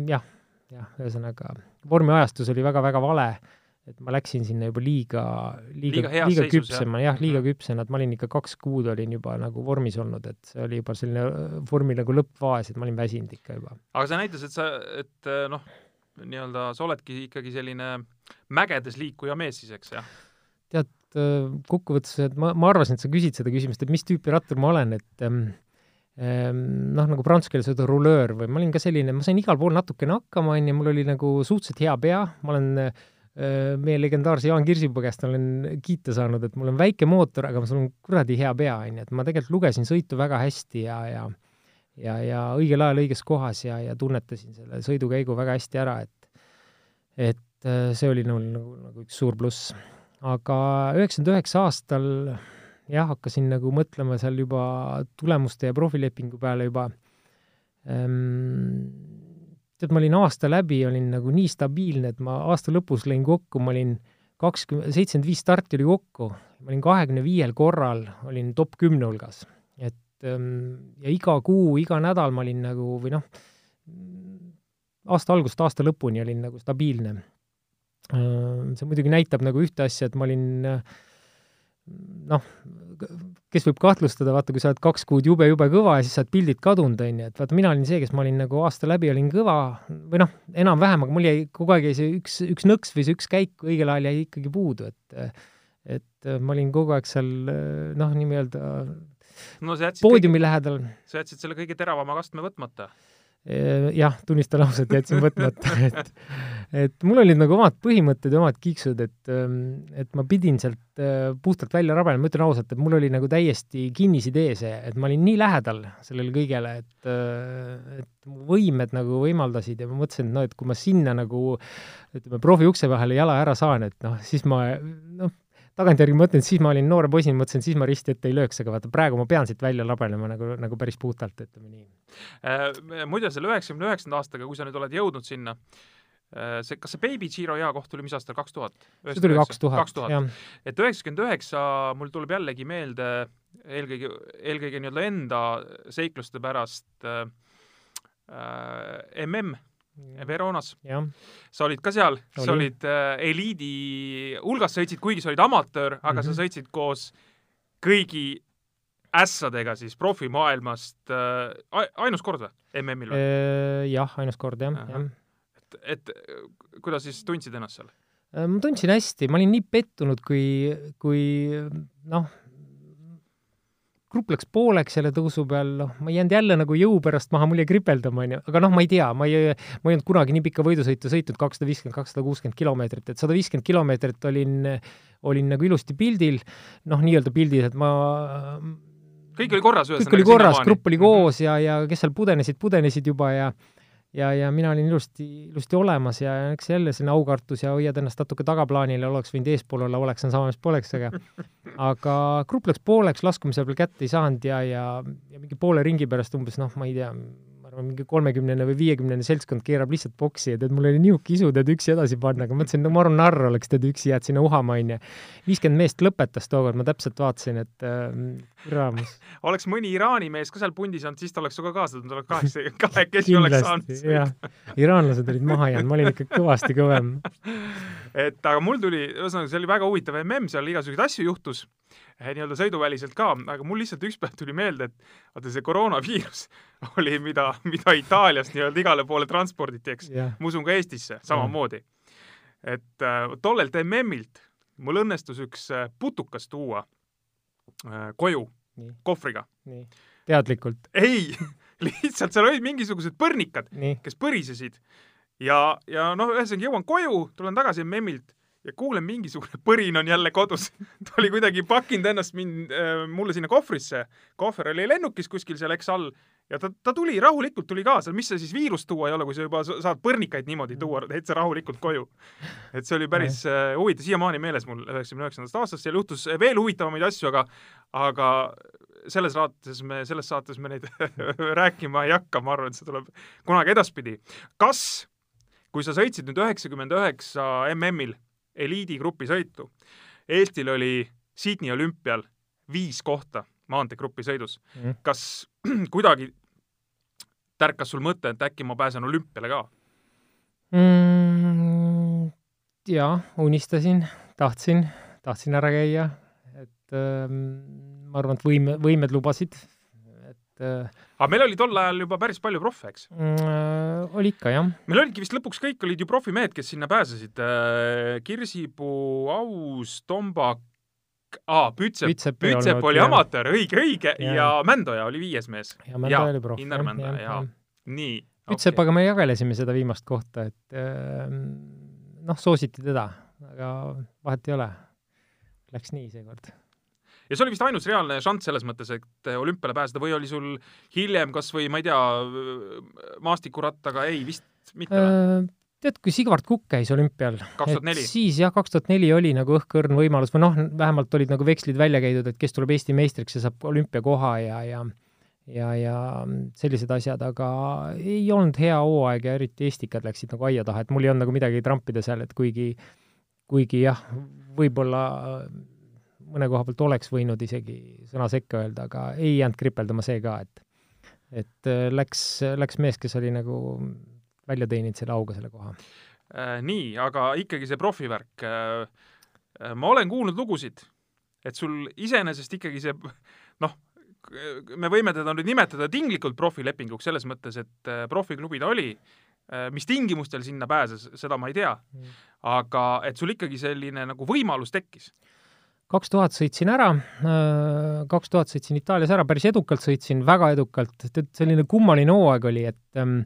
Speaker 4: jah, jah, ühesõnaga vormiajastus oli väga-väga vale, et ma läksin sinna juba liiga, liiga,
Speaker 3: Liiga
Speaker 4: liiga küpsema,
Speaker 3: jah?
Speaker 4: liiga küpsena, et ma olin ikka kaks kuud olin juba nagu vormis olnud, et see oli juba selline äh, vormi nagu lõppfaas, et ma olin väsinud ikka juba.
Speaker 3: aga see näitas, et sa, et äh, noh, nii-öelda sa oledki ikkagi selline mägedes liikuja mees siis, eks, jah?
Speaker 4: tead, kokkuvõttes, et ma, ma arvasin, et sa küsid seda küsimust, et mis tüüpi rattur ma olen, et ähm, noh, nagu prantsuse keeles öelda rulöör või ma olin ka selline, ma sain igal pool natukene hakkama, on ju, mul oli nagu suhteliselt hea pea, ma olen äh, meie legendaarse Jaan Kirsipuu käest olen kiita saanud, et mul on väike mootor, aga sul on kuradi hea pea, on ju, et ma tegelikult lugesin sõitu väga hästi ja, ja ja, ja õigel ajal õiges kohas ja, ja tunnetasin selle sõidukäigu väga hästi ära, et et äh, see oli mul nagu, nagu üks suur pluss. Aga üheksakümmend üheksa aastal jah, hakkasin nagu mõtlema seal juba tulemuste ja profilepingu peale juba ehm,. tead, ma olin aasta läbi, olin nagu nii stabiilne, et ma aasta lõpus lõin kokku, ma olin kakskümmend, seitsekümmend viis starti oli kokku, ma olin kahekümne viiel korral, olin top kümne hulgas. et ehm, ja iga kuu, iga nädal ma olin nagu või noh, aasta algusest aasta lõpuni olin nagu stabiilne see muidugi näitab nagu ühte asja, et ma olin noh, kes võib kahtlustada, vaata, kui sa oled kaks kuud jube-jube kõva ja siis sa oled pildid kadunud, on ju, et vaata, mina olin see, kes ma olin nagu aasta läbi olin kõva või noh, enam-vähem, aga mul jäi kogu aeg jäi see üks, üks nõks või see üks käik õigel ajal jäi ikkagi puudu, et et ma olin kogu aeg seal noh, nii-öelda
Speaker 3: no
Speaker 4: poodiumi
Speaker 3: kõige,
Speaker 4: lähedal
Speaker 3: sa jätsid selle kõige teravama kastme võtmata.
Speaker 4: Jah, tunnistan ausalt, jätsin võtmata, et et mul olid nagu omad põhimõtted ja omad kiiksud, et et ma pidin sealt puhtalt välja rabelema, ma ütlen ausalt, et mul oli nagu täiesti kinnisidee see, et ma olin nii lähedal sellele kõigele, et et mu võimed nagu võimaldasid ja ma mõtlesin, et noh, et kui ma sinna nagu ütleme, profi ukse vahele jala ära saan, et noh, siis ma noh, tagantjärgi mõtlen, siis ma olin noore poisina, mõtlesin, siis ma risti ette ei lööks, aga vaata, praegu ma pean siit välja labelema nagu, nagu päris puhtalt, ütleme nii.
Speaker 3: muide, selle üheksakümne üheksanda aastaga, kui sa nüüd oled jõudnud sinna, see, kas see Baby Giro jaa koht tuli mis aastal, kaks tuhat?
Speaker 4: see tuli kaks tuhat, jah.
Speaker 3: et üheksakümmend üheksa, mul tuleb jällegi meelde eelkõige, eelkõige nii-öelda enda seikluste pärast äh, MM Veronas. sa olid ka seal, sa olid äh, eliidi hulgas, sõitsid, kuigi sa olid amatöör, aga mm -hmm. sa sõitsid koos kõigi ässadega siis profimaailmast äh, ainus kord või MM-il või?
Speaker 4: jah, ainus kord jah, jah.
Speaker 3: et, et kuidas siis tundsid ennast seal?
Speaker 4: ma tundsin hästi, ma olin nii pettunud, kui, kui noh, grupp läks pooleks selle tõusu peal, noh, ma ei jäänud jälle nagu jõu pärast maha, mul jäi kripeldama, onju, aga noh, ma ei tea, ma ei, ma ei olnud kunagi nii pikka võidusõitu sõitnud, kakssada viiskümmend, kakssada kuuskümmend kilomeetrit, et sada viiskümmend kilomeetrit olin, olin nagu ilusti pildil, noh, nii-öelda pildil, et ma
Speaker 3: kõik oli korras
Speaker 4: ühesõnaga? kõik oli korras, grupp oli koos -hmm. ja, ja kes seal pudenesid, pudenesid juba ja ja, ja mina olin ilusti, ilusti olemas ja eks jälle selline aukartus ja hoiad ennast natuke tagaplaanil ja oleks võinud eespool olla, oleks on sama, mis poleks, aga aga grupp läks pooleks, laskumise peal kätte ei saanud ja, ja, ja mingi poole ringi pärast umbes noh, ma ei tea, ma arvan, mingi kolmekümnene või viiekümnene seltskond keerab lihtsalt boksi ja tead, mul oli niisugune isu tead üksi edasi panna, aga mõtlesin, no ma arvan, narr oleks tead üksi, jääd sinna uhama, onju. viiskümmend meest lõpetas tookord, ma täpselt vaatasin, et äh, raamus.
Speaker 3: oleks mõni Iraani mees ka seal pundis olnud, siis ta oleks sinuga kaasa tulnud, oleks kaheksa, kahekesi oleks saanud.
Speaker 4: jah, iraanlased olid maha jäänud, ma olin ikka kõvasti kõvem.
Speaker 3: et aga mul tuli, ühesõnaga, see oli väga huvitav mm, seal igasuguseid asju juhtus nii-öelda sõiduväliselt ka, aga mul lihtsalt üks päev tuli meelde, et vaata see koroonaviirus oli, mida, mida Itaaliast nii-öelda igale poole transporditi, eks. Yeah., ma usun ka Eestisse samamoodi. et äh, tollelt MM-ilt mul õnnestus üks putukas tuua äh, koju
Speaker 4: nii,
Speaker 3: kohvriga.
Speaker 4: teadlikult,
Speaker 3: ei, lihtsalt seal olid mingisugused põrnikad, kes põrisesid. Ja, ja noh, ühesõnaga jõuan koju, tulen tagasi memmilt ja kuulen, mingisugune põrin on jälle kodus. ta oli kuidagi pakkinud ennast mind äh,, mulle sinna kohvrisse. kohver oli lennukis kuskil seal eks all ja ta, ta tuli rahulikult tuli kaasa, mis see siis viirust tuua ei ole, kui sa juba sa- saad põrnikaid niimoodi tuua täitsa rahulikult koju. et see oli päris äh, huvitav, siiamaani meeles mul üheksakümne üheksandast aastast, seal juhtus veel huvitavamaid asju, aga aga selles saates me, selles saates me neid rääkima ei hakka, ma arvan, et see tuleb kunagi edaspidi. kas, kui sa sõitsid nüüd üheksakümmend üheksa MM-il eliidigrupi sõitu, Eestil oli Sydney olümpial viis kohta maanteegrupi sõidus
Speaker 4: Mhm.
Speaker 3: kas kuidagi tärkas sul mõte, et äkki ma pääsen olümpiale ka?
Speaker 4: mm,. jaa, unistasin, tahtsin, tahtsin ära käia, et ähm, ma arvan, et võime, võimed lubasid, et äh,
Speaker 3: aga meil oli tol ajal juba päris palju proffe, eks?
Speaker 4: mm, oli ikka jah,
Speaker 3: meil olidki vist lõpuks kõik olid ju profimehed, kes sinna pääsesid. Kirsipuu, Aus, Tombak, aa, Pütsep,
Speaker 4: Pütsep
Speaker 3: Pütsep oli amatöör, õige, õige, ja Mändoja oli viies mees.
Speaker 4: ja Mända oli proff.
Speaker 3: Innar Mända, jaa. nii.
Speaker 4: Ütsepaga me jagelesime seda viimast kohta, et ähm, noh, soositi teda, aga vahet ei ole. Läks nii seekord.
Speaker 3: Ja see oli vist ainus reaalne šanss selles mõttes, et olümpiale pääseda või oli sul hiljem kas või ma ei tea, maastikurattaga, ei vist mitte või?
Speaker 4: Äh, tead, kui Sigvard Kukk käis olümpial,
Speaker 3: 2004.
Speaker 4: siis jah, kaks tuhat neli oli nagu õhkõrn võimalus või noh, vähemalt olid nagu vekslid välja käidud, et kes tuleb Eesti meistriks ja saab olümpiakoha ja, ja ja, ja sellised asjad, aga ei olnud hea hooaeg ja eriti Estikad läksid nagu aia taha, et mul ei olnud nagu midagi trampida seal, et kuigi, kuigi jah, võib-olla mõne koha pealt oleks võinud isegi sõna sekka öelda, aga ei jäänud kripeldama see ka, et et äh, läks, läks mees, kes oli nagu välja teeninud selle auga selle koha.
Speaker 3: Äh, nii, aga ikkagi see profivärk. ma olen kuulnud lugusid, et sul iseenesest ikkagi see noh, me võime teda nüüd nimetada tinglikult profilepinguks selles mõttes, et äh, profiklubi ta oli. mis tingimustel sinna pääses, seda ma ei tea. aga et sul ikkagi selline nagu võimalus tekkis.
Speaker 4: Kaks tuhat sõitsin ära, kaks tuhat sõitsin Itaalias ära, päris edukalt sõitsin, väga edukalt, tead, selline kummaline hooaeg oli, et ähm,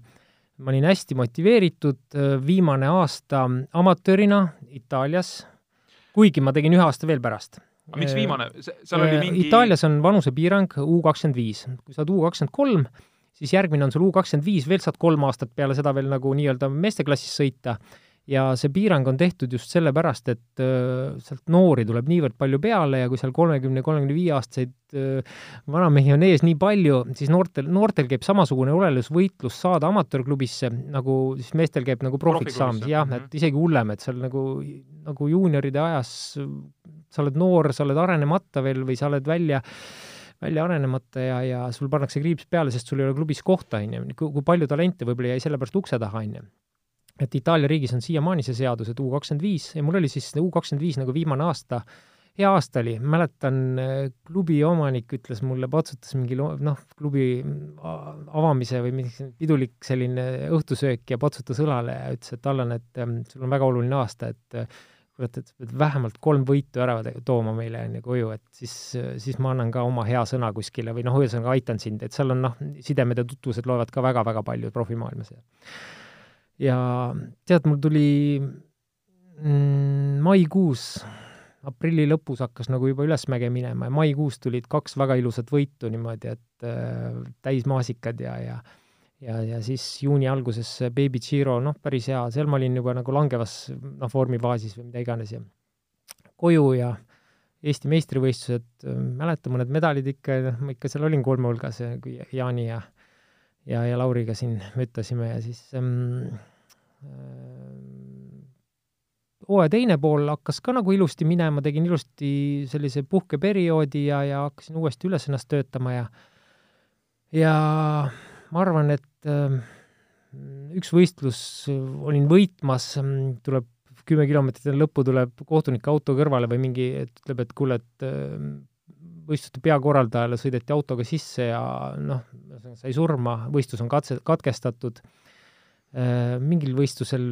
Speaker 4: ma olin hästi motiveeritud, viimane aasta amatöörina Itaalias, kuigi ma tegin ühe aasta veel pärast.
Speaker 3: aga miks viimane, seal oli mingi
Speaker 4: Itaalias on vanusepiirang U kakskümmend viis, kui sa oled U kakskümmend kolm, siis järgmine on sul U kakskümmend viis, veel saad kolm aastat peale seda veel nagu nii-öelda meesteklassis sõita ja see piirang on tehtud just sellepärast, et äh, sealt noori tuleb niivõrd palju peale ja kui seal kolmekümne, kolmekümne viie aastaseid äh, vanamehi on ees nii palju, siis noortel, noortel käib samasugune olelusvõitlus saada amatöörklubisse, nagu siis meestel käib nagu profiks saamine, jah,
Speaker 3: mhm.
Speaker 4: et isegi hullem, et seal nagu, nagu juunioride ajas sa oled noor, sa oled arenemata veel või sa oled välja välja arenemata ja, ja sul pannakse kriips peale, sest sul ei ole klubis kohta, on ju, kui palju talente võib-olla jäi sellepärast ukse taha, on ju et Itaalia riigis on siiamaani see seadus, et U kakskümmend viis ja mul oli siis U kakskümmend viis nagu viimane aasta, hea aasta oli, mäletan, klubi omanik ütles mulle, patsutas mingi noh, klubi avamise või mingi pidulik selline õhtusöök ja patsutas õlale ja ütles, et Allan, et ähm, sul on väga oluline aasta, et äh, kurat, et sa pead vähemalt kolm võitu ära tooma meile on ju koju, et siis, siis ma annan ka oma hea sõna kuskile või noh, ühesõnaga aitan sind, et seal on noh, sidemed ja tutvused loevad ka väga-väga palju profimaailmas ja ja tead, mul tuli mm, maikuus, aprilli lõpus hakkas nagu juba ülesmäge minema ja maikuus tulid kaks väga ilusat võitu niimoodi, et äh, täismaasikad ja, ja ja, ja siis juuni alguses Baby Giro, noh, päris hea, seal ma olin juba nagu langevas noh, vormifaasis või mida iganes ja koju ja Eesti meistrivõistlused, mäletan mõned medalid ikka, noh, ma ikka seal olin kolme hulgas, kui Jaani ja ja, ja Lauriga siin müttasime ja siis ähm, ähm, hooaja teine pool hakkas ka nagu ilusti minema, tegin ilusti sellise puhkeperioodi ja, ja hakkasin uuesti üles ennast töötama ja ja ma arvan, et ähm, üks võistlus olin võitmas, tuleb kümme kilomeetrit enne lõppu tuleb kohtunike auto kõrvale või mingi, et ütleb, et kuule, et ähm, võistluste peakorraldajale sõideti autoga sisse ja noh, sai surma, võistlus on katse, katkestatud äh,. mingil võistlusel,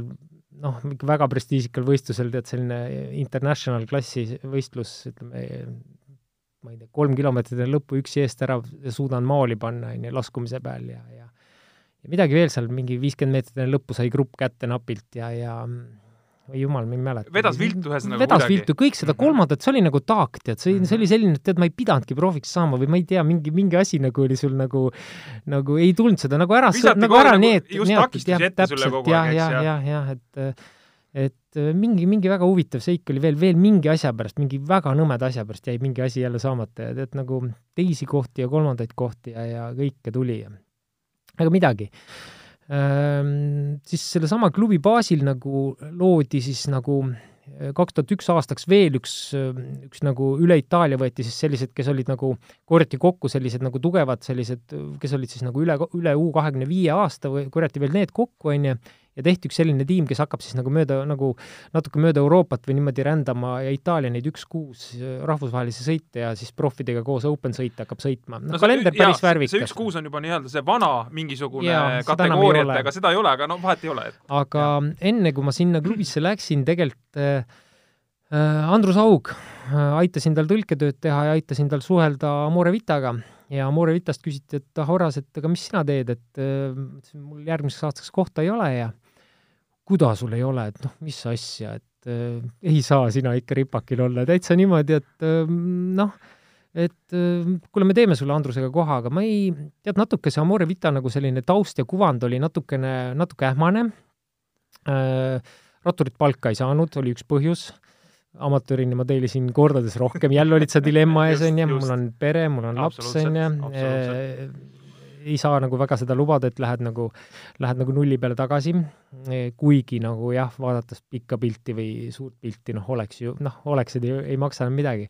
Speaker 4: noh, väga prestiižikal võistlusel, tead, selline international klassi võistlus, ütleme, ma ei tea, kolm kilomeetrit enne lõppu üksi eest ära suudan maali panna, on ju, laskumise peal ja, ja ja midagi veel seal, mingi viiskümmend meetrit enne lõppu sai grupp kätte napilt ja, ja oi jumal, ma ei mäleta.
Speaker 3: vedas viltu ühesõnaga
Speaker 4: vedas
Speaker 3: kuidagi.
Speaker 4: viltu, kõik seda kolmandat, see oli nagu taak, tead, see, see oli selline, et tead, ma ei pidanudki profiks saama või ma ei tea, mingi, mingi asi nagu oli sul nagu, nagu ei tulnud seda nagu ära, nagu ära
Speaker 3: nagu
Speaker 4: neet-,
Speaker 3: just takistusi ette sulle kogu
Speaker 4: jah,
Speaker 3: eks,
Speaker 4: jah,
Speaker 3: jah.
Speaker 4: jah, jah, et et mingi, mingi väga huvitav seik oli veel, veel mingi asja pärast, mingi väga nõmeda asja pärast jäi mingi asi jälle saamata ja tead, nagu teisi kohti ja kolmandaid kohti ja, ja kõike tuli ja aga midagi siis sellesama klubi baasil nagu loodi siis nagu kaks tuhat üks aastaks veel üks, üks nagu üle Itaalia võeti siis sellised, kes olid nagu, korjati kokku sellised nagu tugevad sellised, kes olid siis nagu üle, üle U kahekümne viie aasta või korjati veel need kokku, on ju, ja tehti üks selline tiim, kes hakkab siis nagu mööda, nagu natuke mööda Euroopat või niimoodi rändama ja Itaalia neid üks kuus rahvusvahelisi sõite ja siis proffidega koos open sõite hakkab sõitma. noh, kalender päris värvikas.
Speaker 3: see üks kuus on juba nii-öelda see vana mingisugune kategooriatega, seda ei ole, aga no vahet ei ole, et
Speaker 4: aga enne, kui ma sinna klubisse läksin, tegelikult äh, äh, Andrus Haug äh, aitasin tal tõlketööd teha ja aitasin tal suhelda Amore Vitaga ja Amore Vitast küsiti, et ah, Horas, et aga mis sina teed, et äh, mul järgmiseks aastaks kohta ei ole ja kuidas sul ei ole, et noh, mis asja, et äh, ei saa sina ikka ripakil olla, täitsa niimoodi, et äh, noh, et äh, kuule, me teeme sulle Andrusega koha, aga ma ei, tead, natuke see Amore Vita nagu selline taust ja kuvand oli natukene, natuke ähmane äh,. ratturit palka ei saanud, oli üks põhjus. amatöörina ma teenisin kordades rohkem, jälle olid sa dilemma ees, onju, mul on pere, mul on laps, onju. Ei saa nagu väga seda lubada, et lähed nagu, lähed nagu nulli peale tagasi. kuigi nagu jah, vaadates pikka pilti või suurt pilti, noh, oleks ju, noh, oleksid ei, ei maksa enam midagi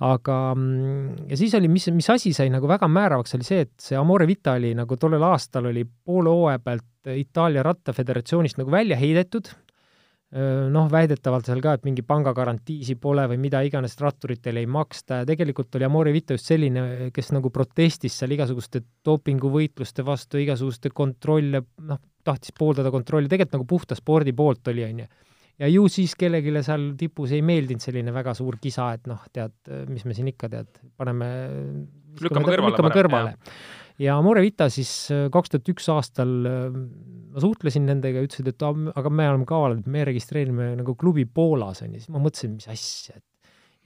Speaker 4: aga mm, ja siis oli, mis, mis asi sai nagu väga määravaks, oli see, et see Amore Vita oli nagu tollel aastal oli poole hooaja pealt Itaalia rattaföderatsioonist nagu välja heidetud. Noh, väidetavalt seal ka, et mingi pangagarantiisi pole või mida iganes ratturitele ei maksta ja tegelikult oli Amore Vita just selline, kes nagu protestis seal igasuguste dopinguvõitluste vastu, igasuguste kontrolle, noh, tahtis pooldada kontrolli, tegelikult nagu puhta spordi poolt oli, onju ja ju siis kellelegi seal tipus ei meeldinud selline väga suur kisa, et noh, tead, mis me siin ikka tead, paneme
Speaker 3: Lükkame kõrvale
Speaker 4: lükkame kõrvale. Ja Amore Vita siis äh, kaks tuhat üks aastal äh, ma suhtlesin nendega ütlesid, et "Aa, aga me oleme kavalad, me registreerime nagu klubi Poolas onju, siis ma mõtlesin, mis asja, et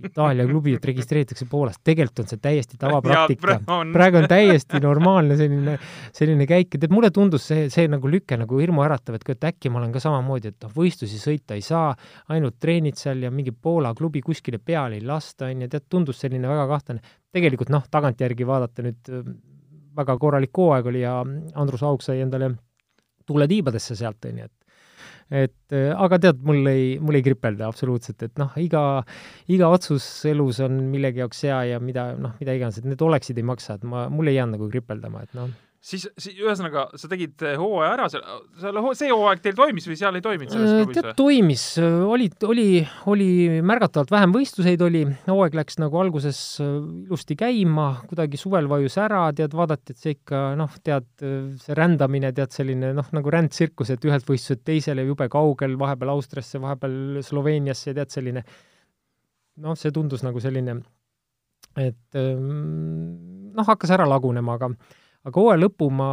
Speaker 4: Itaalia klubi, et registreeritakse Poolas, tegelikult on see täiesti tavapraktika. Praegu on. Täiesti normaalne selline, selline käik. Ja tead, mulle tundus see, see nagu lüke nagu hirmuäratav, et kui- et äkki ma olen ka samamoodi, et noh, võistlusi sõita ei saa, ainult treenid seal ja mingi Poola klubi kuskile peale ei lasta, on ju, tead, tundus selline väga kahtlane. tegelikult noh, tagantjärgi vaadata nüüd väga korralik hooaeg oli ja Andrus Haug sai endale tule tiibadesse sealt, on ju, et et äh, aga tead, mul ei, mul ei kripelda absoluutselt, et noh, iga, iga otsus elus on millegi jaoks hea ja mida, noh, mida iganes, et need oleksid ei maksa, et ma, mul ei jäänud nagu kripeldama, et noh,
Speaker 3: siis, siis ühesõnaga sa tegid eh, hooaja ära seal, seal see hooaeg teil toimis või seal ei toiminud selles klubis
Speaker 4: tead, toimis, oli, oli, oli märgatavalt vähem võistluseid oli, hooaeg läks nagu alguses äh, ilusti käima, kuidagi suvel vajus ära, tead, vaadati, et see ikka noh, tead, see rändamine, tead, selline noh, nagu rändtsirkus, et ühelt võistluselt teisele jube kaugel, vahepeal Austriasse, vahepeal Sloveeniasse, tead, selline noh, see tundus nagu selline, et ähm, noh, hakkas ära lagunema, aga aga hooaja lõpu ma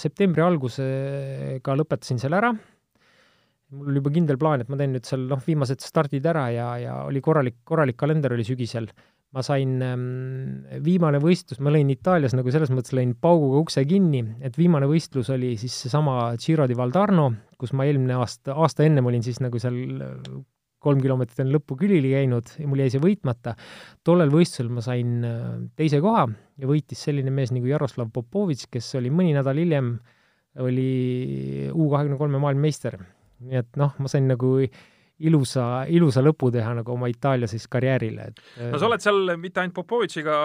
Speaker 4: septembri algusega lõpetasin seal ära. mul oli juba kindel plaan, et ma teen nüüd seal noh, viimased stardid ära ja, ja oli korralik, korralik kalender oli sügisel. ma sain ähm, viimane võistlus, ma lõin Itaalias nagu selles mõttes lõin pauguga ukse kinni, et viimane võistlus oli siis seesama Giro di Valdarno, kus ma eelmine aasta, aasta ennem olin siis nagu seal kolm kilomeetrit enne lõppu külili käinud ja mul jäi see võitmata. tollel võistlusel ma sain äh, teise koha ja võitis selline mees nagu Jaroslav Popovitš, kes oli mõni nädal hiljem, oli U kahekümne kolme maailmameister. nii et noh, ma sain nagu ilusa, ilusa lõpu teha nagu oma Itaalia siis karjäärile, et
Speaker 3: no sa oled seal mitte ainult Popovitšiga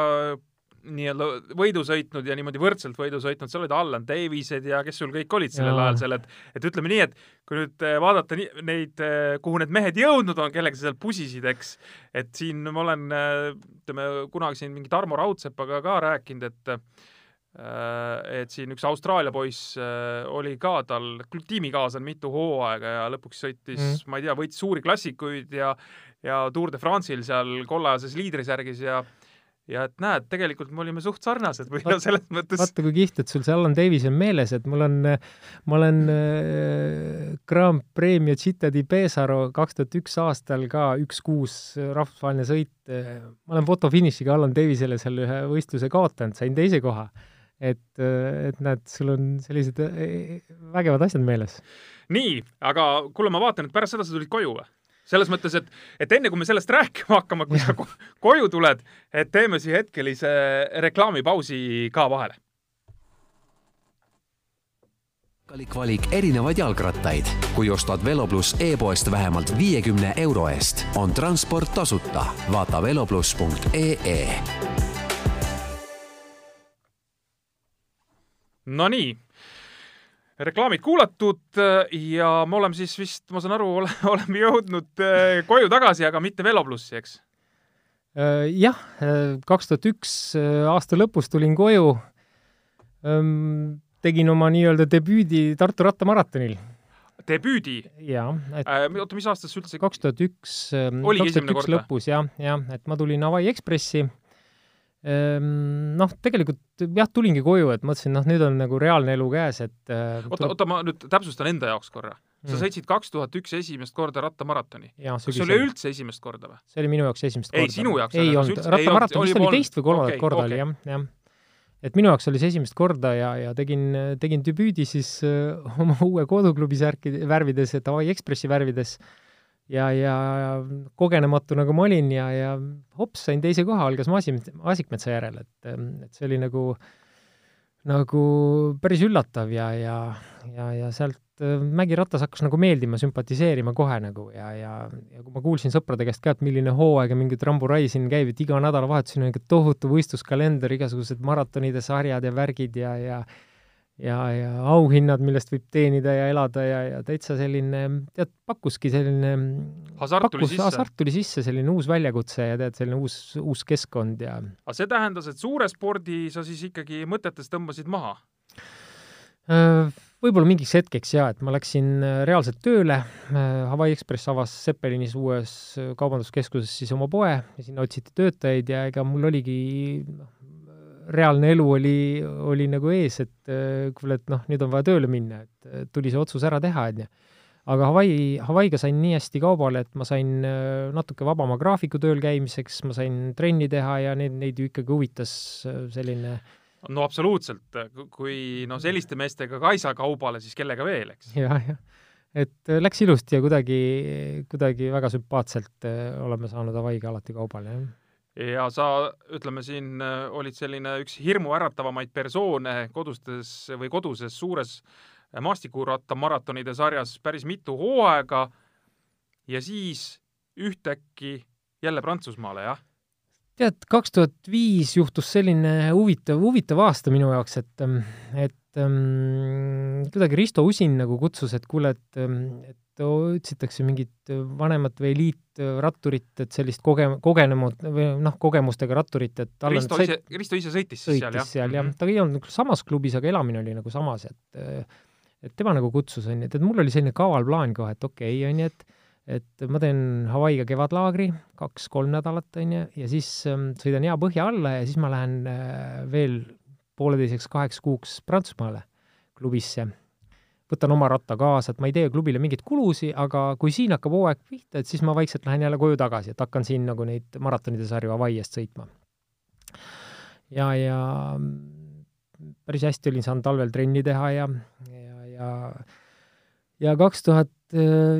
Speaker 3: nii-öelda võidu sõitnud ja niimoodi võrdselt võidu sõitnud, seal olid Allan Davised ja kes sul kõik olid sellel
Speaker 4: Jaa.
Speaker 3: ajal seal, et et ütleme nii, et kui nüüd eh, vaadata nii, neid, kuhu need mehed jõudnud on, kellega sa seal pusisid, eks, et siin ma olen, eh, ütleme, kunagi siin mingi Tarmo Raudsepaga ka rääkinud, et äh, et siin üks Austraalia poiss äh, oli ka tal tiimikaaslane mitu hooaega ja lõpuks sõitis mm., ma ei tea, võitis suuri klassikuid ja ja Tour de France'il seal kollases liidrisärgis ja ja et näed, tegelikult me olime suht sarnased või no selles mõttes
Speaker 4: vaata, kui kihvt, et sul see Allan Davis on meeles, et mul on, ma olen äh, Grand Premio Città di Pesaro kaks tuhat üks aastal ka üks kuus rahvusvaheline sõit äh,, ma olen fotofinišiga Allan Davisele seal ühe võistluse kaotanud, sain teise koha. et, äh, et näed, sul on sellised äh, vägevad asjad meeles.
Speaker 3: nii, aga kuule, ma vaatan, et pärast seda sa tulid koju või? Selles mõttes, et, et enne kui me sellest rääkima hakkame, kui sa ko koju tuled, et teeme siia hetkelise reklaamipausi ka vahele.
Speaker 1: valik valik erinevaid jalgrattaid. kui ostad Velo pluss e-poest vähemalt viiekümne euro eest, on transport tasuta. vaata velopluss.ee.
Speaker 3: Nonii reklaamid kuulatud äh, ja me oleme siis vist, ma saan aru, oleme jõudnud äh, koju tagasi, aga mitte Velo plussi, eks?
Speaker 4: Äh, jah, kaks tuhat üks aasta lõpus tulin koju, ähm, tegin oma nii-öelda debüüdi Tartu rattamaratonil.
Speaker 3: debüüdi?
Speaker 4: jaa.
Speaker 3: oota, mis aastast see üldse?
Speaker 4: kaks tuhat üks, kaks tuhat üks lõpus jah, jah, et ma tulin Hawaii Ekspressi noh, tegelikult jah, tulingi koju, et mõtlesin, noh, nüüd on nagu reaalne elu käes, et
Speaker 3: äh, oota, oota, ma nüüd täpsustan enda jaoks korra. sa mm. sõitsid kaks tuhat üks esimest korda rattamaratoni. kas see oli üldse esimest korda või?
Speaker 4: see oli minu jaoks esimest korda.
Speaker 3: ei, sinu jaoks
Speaker 4: ei olnud, rattamaraton vist oli teist või kolmandat okay, korda okay. oli jah, jah. et minu jaoks oli see esimest korda ja, ja tegin, tegin debüüdi siis äh, oma uue koduklubi särki värvides, et Hawaii Ekspressi värvides äh, ja, ja kogenematu nagu ma olin ja, ja hops, sain teise koha, algas Maasi-, Maasikmetsa järel, et, et see oli nagu, nagu päris üllatav ja, ja, ja, ja sealt äh, mägiratas hakkas nagu meeldima, sümpatiseerima kohe nagu ja, ja, ja kui ma kuulsin sõprade käest ka, et milline hooaeg ja mingid ramburai siin käib, et iga nädalavahetusel on ikka tohutu võistluskalender, igasugused maratonide sarjad ja värgid ja, ja ja, ja auhinnad, millest võib teenida ja elada ja, ja täitsa selline, tead, pakkuski selline
Speaker 3: hasart tuli sisse?
Speaker 4: hasart tuli sisse, selline uus väljakutse ja tead, selline uus, uus keskkond ja
Speaker 3: aga see tähendas, et suure spordi sa siis ikkagi mõtetes tõmbasid maha?
Speaker 4: Äh, võib-olla mingiks hetkeks jaa, et ma läksin äh, reaalselt tööle, äh, Hawaii Express avas Zeppelinis uues kaubanduskeskuses siis oma poe ja sinna otsiti töötajaid ja ega mul oligi noh, reaalne elu oli, oli nagu ees, et äh, kuule, et noh, nüüd on vaja tööle minna, et tuli see otsus ära teha, onju. aga Hawaii, Hawaiiga sain nii hästi kaubale, et ma sain äh, natuke vabama graafiku tööl käimiseks, ma sain trenni teha ja neid, neid ju ikkagi huvitas äh, selline
Speaker 3: no absoluutselt, kui noh, selliste meestega ka ei saa kaubale, siis kellega veel, eks
Speaker 4: ja,. jah, jah. et läks ilusti ja kuidagi, kuidagi väga sümpaatselt oleme saanud Hawaiiga alati kaubale, jah
Speaker 3: ja sa, ütleme siin, äh, olid selline üks hirmuäratavamaid persoone kodustes või koduses suures äh, maastikuratta-maratonide sarjas päris mitu hooaega ja siis ühtäkki jälle Prantsusmaale, jah?
Speaker 4: tead, kaks tuhat viis juhtus selline huvitav, huvitav aasta minu jaoks, et, ähm, et um, kuidagi Risto Usin nagu kutsus, et kuule, et, ähm, et otsitakse mingit vanemat või eliitratturit, et sellist koge-, kogenemut või noh, kogemustega ratturit, et
Speaker 3: Risto ise, Risto ise sõitis siis
Speaker 4: seal, jah? seal jah mm, -hmm. ta ei olnud nagu samas klubis, aga elamine oli nagu samas, et et tema nagu kutsus, on ju, et, et mul oli selline kaval plaan kohe, et okei okay,, on ju, et et ma teen Hawaii'ga kevadlaagri kaks-kolm nädalat, on ju, ja siis ähm, sõidan hea põhja alla ja siis ma lähen äh, veel pooleteiseks kaheks kuuks Prantsusmaale klubisse võtan oma ratta kaasa, et ma ei tee klubile mingeid kulusid, aga kui siin hakkab hooaeg pihta, et siis ma vaikselt lähen jälle koju tagasi, et hakkan siin nagu neid maratonide sarju Hawaii'st sõitma. ja, ja päris hästi olin saanud talvel trenni teha ja, ja, ja ja kaks tuhat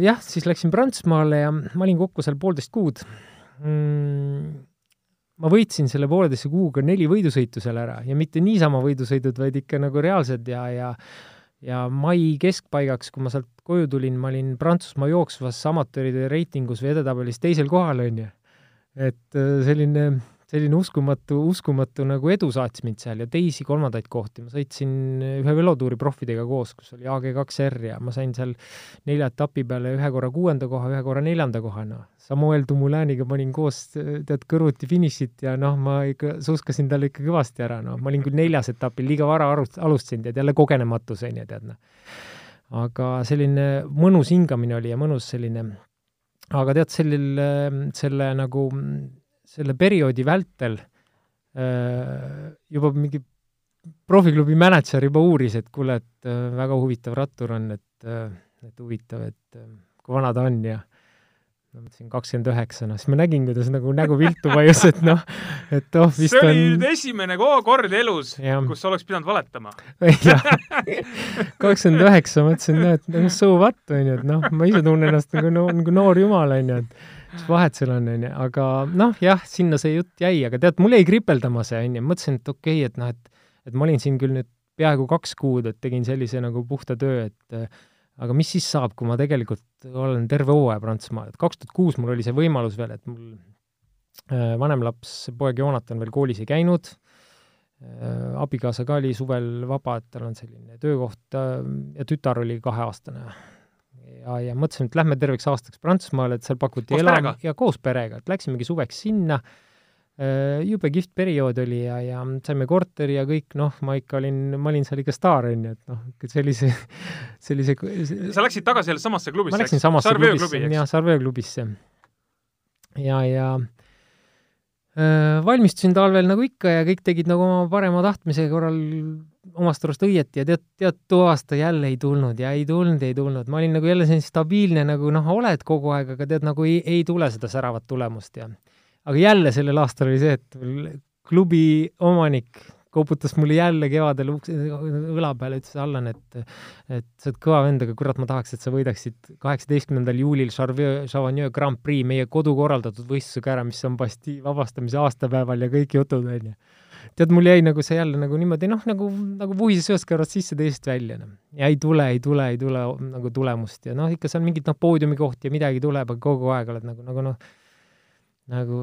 Speaker 4: jah, siis läksin Prantsusmaale ja ma olin kokku seal poolteist kuud mm, ma võitsin selle pooleteise kuuga neli võidusõitu seal ära ja mitte niisama võidusõidud, vaid ikka nagu reaalsed ja, ja ja mai keskpaigaks, kui ma sealt koju tulin, ma olin Prantsusmaa jooksvas amatööride reitingus või edetabelis teisel kohal, on ju. et äh, selline selline uskumatu, uskumatu nagu edu saatis mind seal ja teisi kolmandaid kohti, ma sõitsin ühe velotuuri profidega koos, kus oli AG2R ja ma sain seal nelja etapi peale ühe korra kuuenda koha, ühe korra neljanda koha, noh. Samuel Tumulaniga panin koos, tead, kõrvuti finišit ja noh, ma ikka suuskasin talle ikka kõvasti ära, noh, ma olin küll neljas etapil, liiga vara arust-, alustasin, tead, jälle kogenematus, on ju, tead, noh. aga selline mõnus hingamine oli ja mõnus selline, aga tead, sellel, selle nagu selle perioodi vältel juba mingi profiklubi mänedžer juba uuris, et kuule, et väga huvitav rattur on, et, et huvitav, et kui vana ta on ja ma mõtlesin kakskümmend üheksa, noh siis ma nägin, kuidas nagu nägu viltu vajus, et noh, et oh, vist
Speaker 3: see oli
Speaker 4: on
Speaker 3: nüüd esimene ko- kord elus, kus sa oleks pidanud valetama.
Speaker 4: jah, kakskümmend üheksa, mõtlesin, no et no so what, on ju, et noh, ma ise tunnen ennast nagu nagu noor jumal, on ju, et mis vahet seal on, on ju, aga noh, jah, sinna see jutt jäi, aga tead, mul jäi kripeldama see, on ju, mõtlesin, et okei okay,, et noh, et et ma olin siin küll nüüd peaaegu kaks kuud, et tegin sellise nagu puhta töö, et äh, aga mis siis saab, kui ma tegelikult olen terve hooaja Prantsusmaal, et kaks tuhat kuus mul oli see võimalus veel, et mul äh, vanem laps, poeg Joonatan veel koolis ei käinud. Äh,, abikaasa ka oli suvel vaba, et tal on selline töökoht ja tütar oli kaheaastane. ja, ja mõtlesime, et lähme terveks aastaks Prantsusmaale, et seal pakuti
Speaker 3: Koos
Speaker 4: ela-
Speaker 3: perega?
Speaker 4: ja koos perega, et läksimegi suveks sinna, jube kihvt periood oli ja, ja saime korteri ja kõik, noh, ma ikka olin, ma olin seal ikka staar, on ju, et noh, sellise, sellise
Speaker 3: sa läksid tagasi jälle samasse klubisse,
Speaker 4: ma läksin samasse
Speaker 3: Sarvöö
Speaker 4: klubisse,
Speaker 3: klubi,
Speaker 4: jah, Sarvöö klubisse. ja, ja äh, valmistusin talvel nagu ikka ja kõik tegid nagu oma parema tahtmise korral omast arust õieti ja tead, tead, too aasta jälle ei tulnud ja ei tulnud, ei tulnud, ma olin nagu jälle selline stabiilne nagu noh, oled kogu aeg, aga tead nagu ei, ei tule seda säravat tulemust ja aga jälle sellel aastal oli see, et klubi omanik koputas mulle jälle kevadel ukse, õla peale, ütles Allan, et et sa oled kõva vend, aga kurat, ma tahaks, et sa võidaksid kaheksateistkümnendal juulil Charvieux Chavagneux Grand Prix meie kodukorraldatud võistlusega ära, mis on Bastille vabastamise aastapäeval ja kõik jutud, onju. tead, mul jäi nagu see jälle nagu niimoodi noh, nagu, nagu vuhises ühest kõrvast sisse, teisest välja, noh. ja ei tule, ei tule, ei tule nagu tulemust ja noh, ikka seal mingit noh, poodiumikohti ja midagi tuleb, aga kogu aeg oled nagu, nagu noh, nagu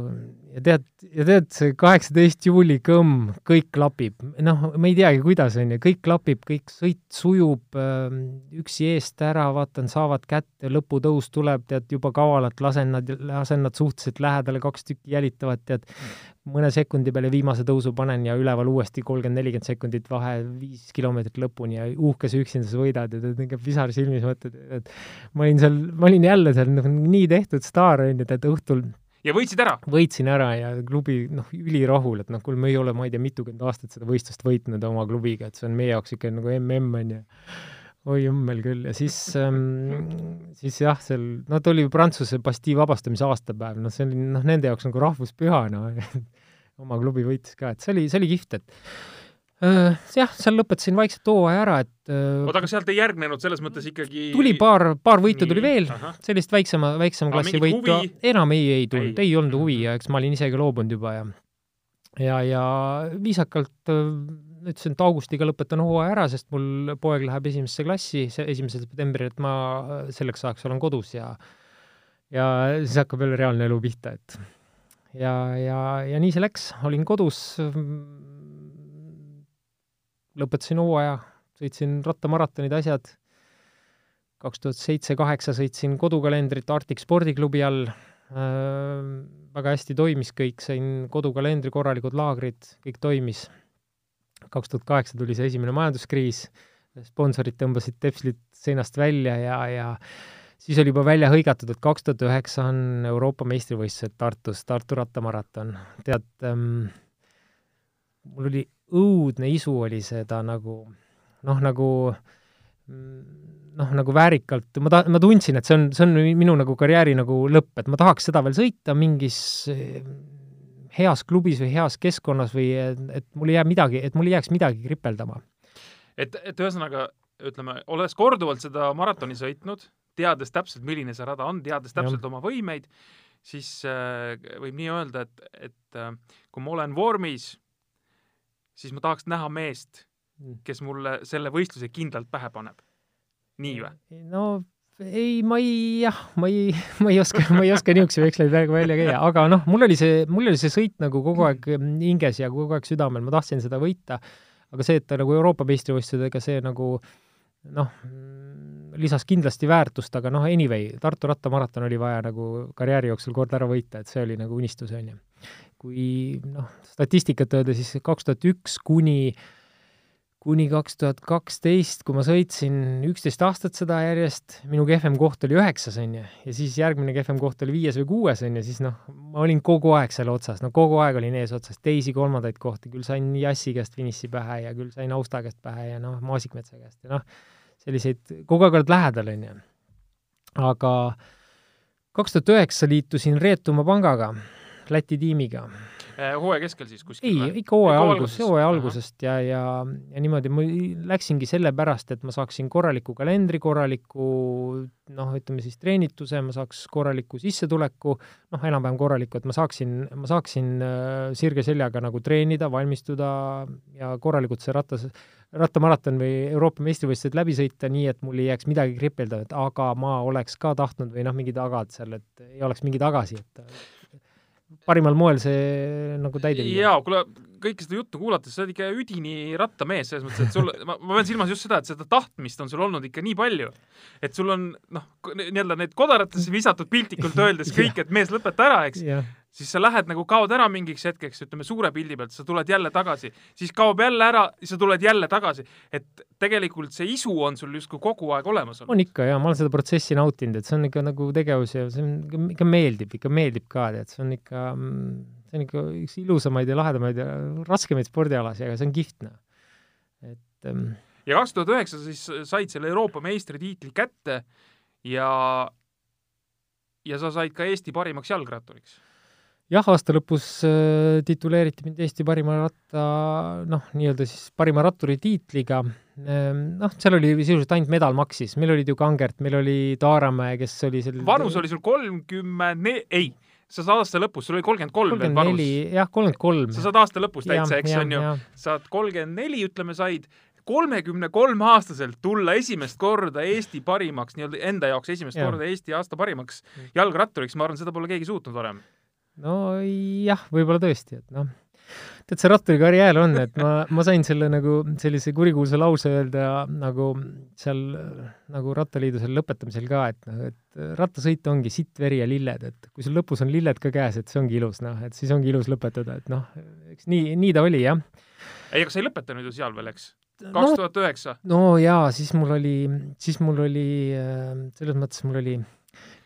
Speaker 4: ja tead, ja tead, see kaheksateist juuli kõmm, kõik klapib, noh, ma ei teagi, kuidas on ju, kõik klapib, kõik sõit sujub äh,, üksi eest ära, vaatan, saavad kätte, lõputõus tuleb, tead, juba kavalalt lasen nad, lasen nad suhteliselt lähedale, kaks tükki jälitavad, tead, mõne sekundi peale viimase tõusu panen ja üleval uuesti kolmkümmend, nelikümmend sekundit vahe, viis kilomeetrit lõpuni ja uhkese üksinda sa võidad ja tead, niisugune pisar silmis mõtled, et ma olin seal, ma olin jälle seal nagu nii tehtud staar, on ju, tead õhtul
Speaker 3: ja võitsid ära.
Speaker 4: võitsin ära ja klubi noh, ülirahul, et noh, kuule, me ei ole, ma ei tea, mitukümmend aastat seda võistlust võitnud oma klubiga, et see on meie jaoks ikka nagu mm on ju. oi jummel küll ja siis ähm,, siis jah, seal, no ta oli Prantsuse Bastille vabastamise aastapäev, noh, see oli noh, nende jaoks nagu rahvuspüha, noh, oma klubi võitis ka, et see oli, see oli kihvt, et jah, seal lõpetasin vaikselt hooaja ära, et äh,
Speaker 3: oota, aga sealt ei järgnenud selles mõttes ikkagi
Speaker 4: tuli paar, paar võitu tuli
Speaker 3: Nii,
Speaker 4: veel,
Speaker 3: ahah.
Speaker 4: sellist väiksema, väiksema
Speaker 3: Aga
Speaker 4: klassi
Speaker 3: mingit
Speaker 4: võitu
Speaker 3: huvi?,
Speaker 4: enam ei, ei tulnud,
Speaker 3: Ei.
Speaker 4: olnud huvi ja eks ma olin ise ka loobunud juba ja ja, ja viisakalt äh, ütlesin, et augustiga lõpetan hooaja ära, sest mul poeg läheb esimesse klassi, see esimesel septembril, et ma äh, selleks ajaks olen kodus ja ja siis hakkab jälle reaalne elu pihta, et ja, ja, ja nii see läks, olin kodus, lõpetasin hooaja, sõitsin rattamaratonid, asjad, kaks tuhat seitse-kaheksa sõitsin kodukalendrit Arctic spordiklubi all äh,, väga hästi toimis kõik, sain kodukalendri korralikud laagrid, kõik toimis. kaks tuhat kaheksa tuli see esimene majanduskriis, sponsorid tõmbasid tepslid seinast välja ja, ja siis oli juba välja hõigatud, et kaks tuhat üheksa on Euroopa meistrivõistlused Tartus, Tartu rattamaraton. tead ähm,, mul oli õudne isu oli seda nagu noh, nagu noh, nagu väärikalt, ma ta-, ma tundsin, et see on, see on minu nagu karjääri nagu lõpp, et ma tahaks seda veel sõita mingis eh, heas klubis või heas keskkonnas või et, et mul ei jää midagi, et mul ei jääks midagi kripeldama.
Speaker 3: et, et ühesõnaga ütleme, olles korduvalt seda maratoni sõitnud, teades täpselt, milline see rada on, teades täpselt oma võimeid, siis äh, võib nii öelda, et, et äh, kui ma olen vormis, siis ma tahaks näha meest, kes mulle selle võistluse kindlalt pähe paneb. nii või?
Speaker 4: no ei, ma ei, jah, ma ei, ma ei oska, ma ei oska niisuguseid veksleid praegu välja käia, aga noh, mul oli see, mul oli see sõit nagu kogu aeg hinges ja kogu aeg südamel, ma tahtsin seda võita, aga see, et ta nagu Euroopa meistrivõistlused, ega see nagu noh, lisas kindlasti väärtust, aga noh, anyway, Tartu rattamaraton oli vaja nagu karjääri jooksul kord ära võita, et see oli nagu unistus, on ju. Kui noh, statistikat öelda, siis kaks tuhat üks kuni kuni kaks tuhat kaksteist, kui ma sõitsin üksteist aastat seda järjest, minu kehvem koht oli üheksas, on ju, ja siis järgmine kehvem koht oli viies või kuues, on ju, siis noh, ma olin kogu aeg seal otsas, no kogu aeg olin eesotsas, teisi-kolmandaid kohti, küll sain Jassi käest finiši pähe ja küll sain Austa käest pähe ja noh, Maasikmetsa käest ja noh, selliseid, kogu aeg oled lähedal, on ju. aga kaks tuhat üheksa liitusin Reetumaa pangaga, Läti tiimiga.
Speaker 3: Eh, hooaja keskel siis kuskil
Speaker 4: ei, ikka hooaja algus, hooaja algusest ja, ja, ja niimoodi ma läksingi sellepärast, et ma saaksin korraliku kalendri, korraliku noh, ütleme siis treenituse, ma saaks korraliku sissetuleku, noh, enam-vähem korraliku, et ma saaksin, ma saaksin äh, sirge seljaga nagu treenida, valmistuda ja korralikult see ratas, rattamaraton või Euroopa meistrivõistlused läbi sõita, nii et mul ei jääks midagi kripeldavat, aga ma oleks ka tahtnud või noh, mingi tagad seal, et ei oleks mingi tagasi, et parimal moel see nagu täide viia.
Speaker 3: jaa, kuule, kõike seda juttu kuulates, sa oled ikka üdini rattamees, selles mõttes, et sul, ma, ma pean silmas just seda, et seda tahtmist on sul olnud ikka nii palju, et sul on noh, nii-öelda need kodaratesse visatud piltlikult öeldes kõik, et mees, lõpeta ära, eks,
Speaker 4: jah,
Speaker 3: siis sa lähed nagu kaod ära mingiks hetkeks, ütleme suure pildi pealt, sa tuled jälle tagasi, siis kaob jälle ära, sa tuled jälle tagasi, et tegelikult see isu on sul justkui kogu aeg olemas olnud.
Speaker 4: on ikka ja ma olen seda protsessi nautinud, et see on ikka nagu tegevus ja see on ikka, meeldib, ikka meeldib ka, tead, see on ikka, see on ikka üks ilusamaid ja lahedamaid ja raskemaid spordialasid, aga see on kihvt, noh. et ähm,
Speaker 3: ja kaks tuhat üheksa siis said selle Euroopa meistritiitli kätte ja ja sa said ka Eesti parimaks jalgratturiks.
Speaker 4: Jah, aasta lõpus äh, tituleeriti mind Eesti parima ratta, noh, nii-öelda siis parima ratturi tiitliga ehm,. noh, seal oli sisuliselt ainult medal maksis, meil olid ju Kangert, meil oli Taaramäe, kes oli seal
Speaker 3: vanus oli sul kolmkümmend ne-, ei, sa saad aasta lõpus, sul oli kolmkümmend kolm veel vanus.
Speaker 4: jah, kolmkümmend kolm.
Speaker 3: sa saad aasta lõpus täitsa, eks on ju, saad kolmkümmend neli, ütleme, said kolmekümne kolme aastaselt tulla esimest korda Eesti parimaks, nii-öelda enda jaoks esimest
Speaker 4: Jah.
Speaker 3: korda Eesti aasta parimaks jalgratturiks, ma arvan, seda pole keegi suutnud varem.
Speaker 4: No jah, võib-olla tõesti, et noh, tead, see ratturikarjäär on, et ma, ma sain selle nagu sellise kurikuulsa lause öelda nagu seal nagu Rattaliidu seal lõpetamisel ka, et noh, et rattasõit ongi sitt, veri ja lilled, et kui sul lõpus on lilled ka käes, et see ongi ilus, noh, et siis ongi ilus lõpetada, et noh, eks nii, nii ta oli, jah.
Speaker 3: ei, aga sa ei lõpetanud ju seal veel, eks? kaks tuhat üheksa.
Speaker 4: no jaa, siis mul oli, siis mul oli äh, selles mõttes mul oli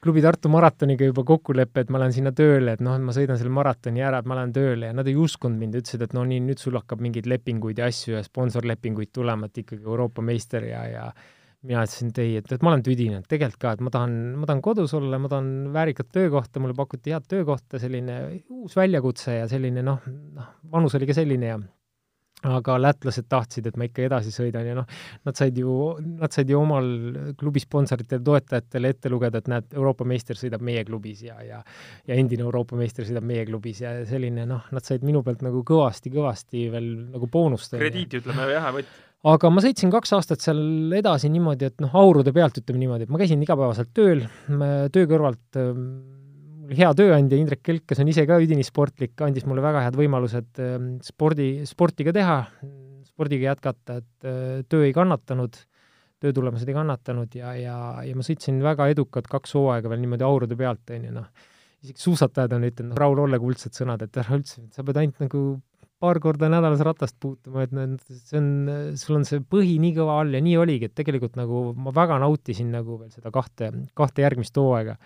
Speaker 4: klubi Tartu maratoniga juba kokkulepe, et ma lähen sinna tööle, et noh, et ma sõidan selle maratoni ära, et ma lähen tööle ja nad ei uskunud mind, ütlesid, et no nii, nüüd sul hakkab mingeid lepinguid ja asju ja sponsorlepinguid tulema, et ikkagi Euroopa meister ja, ja mina ütlesin, et ei, et, et ma olen tüdine, et tegelikult ka, et ma tahan, ma tahan kodus olla, ma tahan väärikat töökohta, mulle pakuti head töökohta, selline uus väljakutse ja selline noh, noh, vanus oli ka selline ja aga lätlased tahtsid, et ma ikka edasi sõidan ja noh, nad said ju, nad said ju omal klubi sponsoritele, toetajatele ette lugeda, et näed, Euroopa meister sõidab meie klubis ja, ja ja endine Euroopa meister sõidab meie klubis ja selline noh, nad said minu pealt nagu kõvasti-kõvasti veel nagu boonust.
Speaker 3: krediiti, ütleme, jah, võtt.
Speaker 4: aga ma sõitsin kaks aastat seal edasi niimoodi, et noh, aurude pealt ütleme niimoodi, et ma käisin igapäevaselt tööl, töö kõrvalt hea tööandja, Indrek Kelk, kes on ise ka üdini sportlik, andis mulle väga head võimalused ähm, spordi, sporti ka teha, spordiga jätkata, et äh, töö ei kannatanud, töö tulemused ei kannatanud ja, ja, ja ma sõitsin väga edukalt kaks hooaega veel niimoodi aurude pealt, on ju, noh. isegi suusatajad on ütelnud, Raul Olle kuldsed sõnad, et ära üldse, sa pead ainult nagu paar korda nädalas ratast puutuma, et no see on, sul on see põhi nii kõva all ja nii oligi, et tegelikult nagu ma väga nautisin nagu veel seda kahte, kahte järgmist hooaega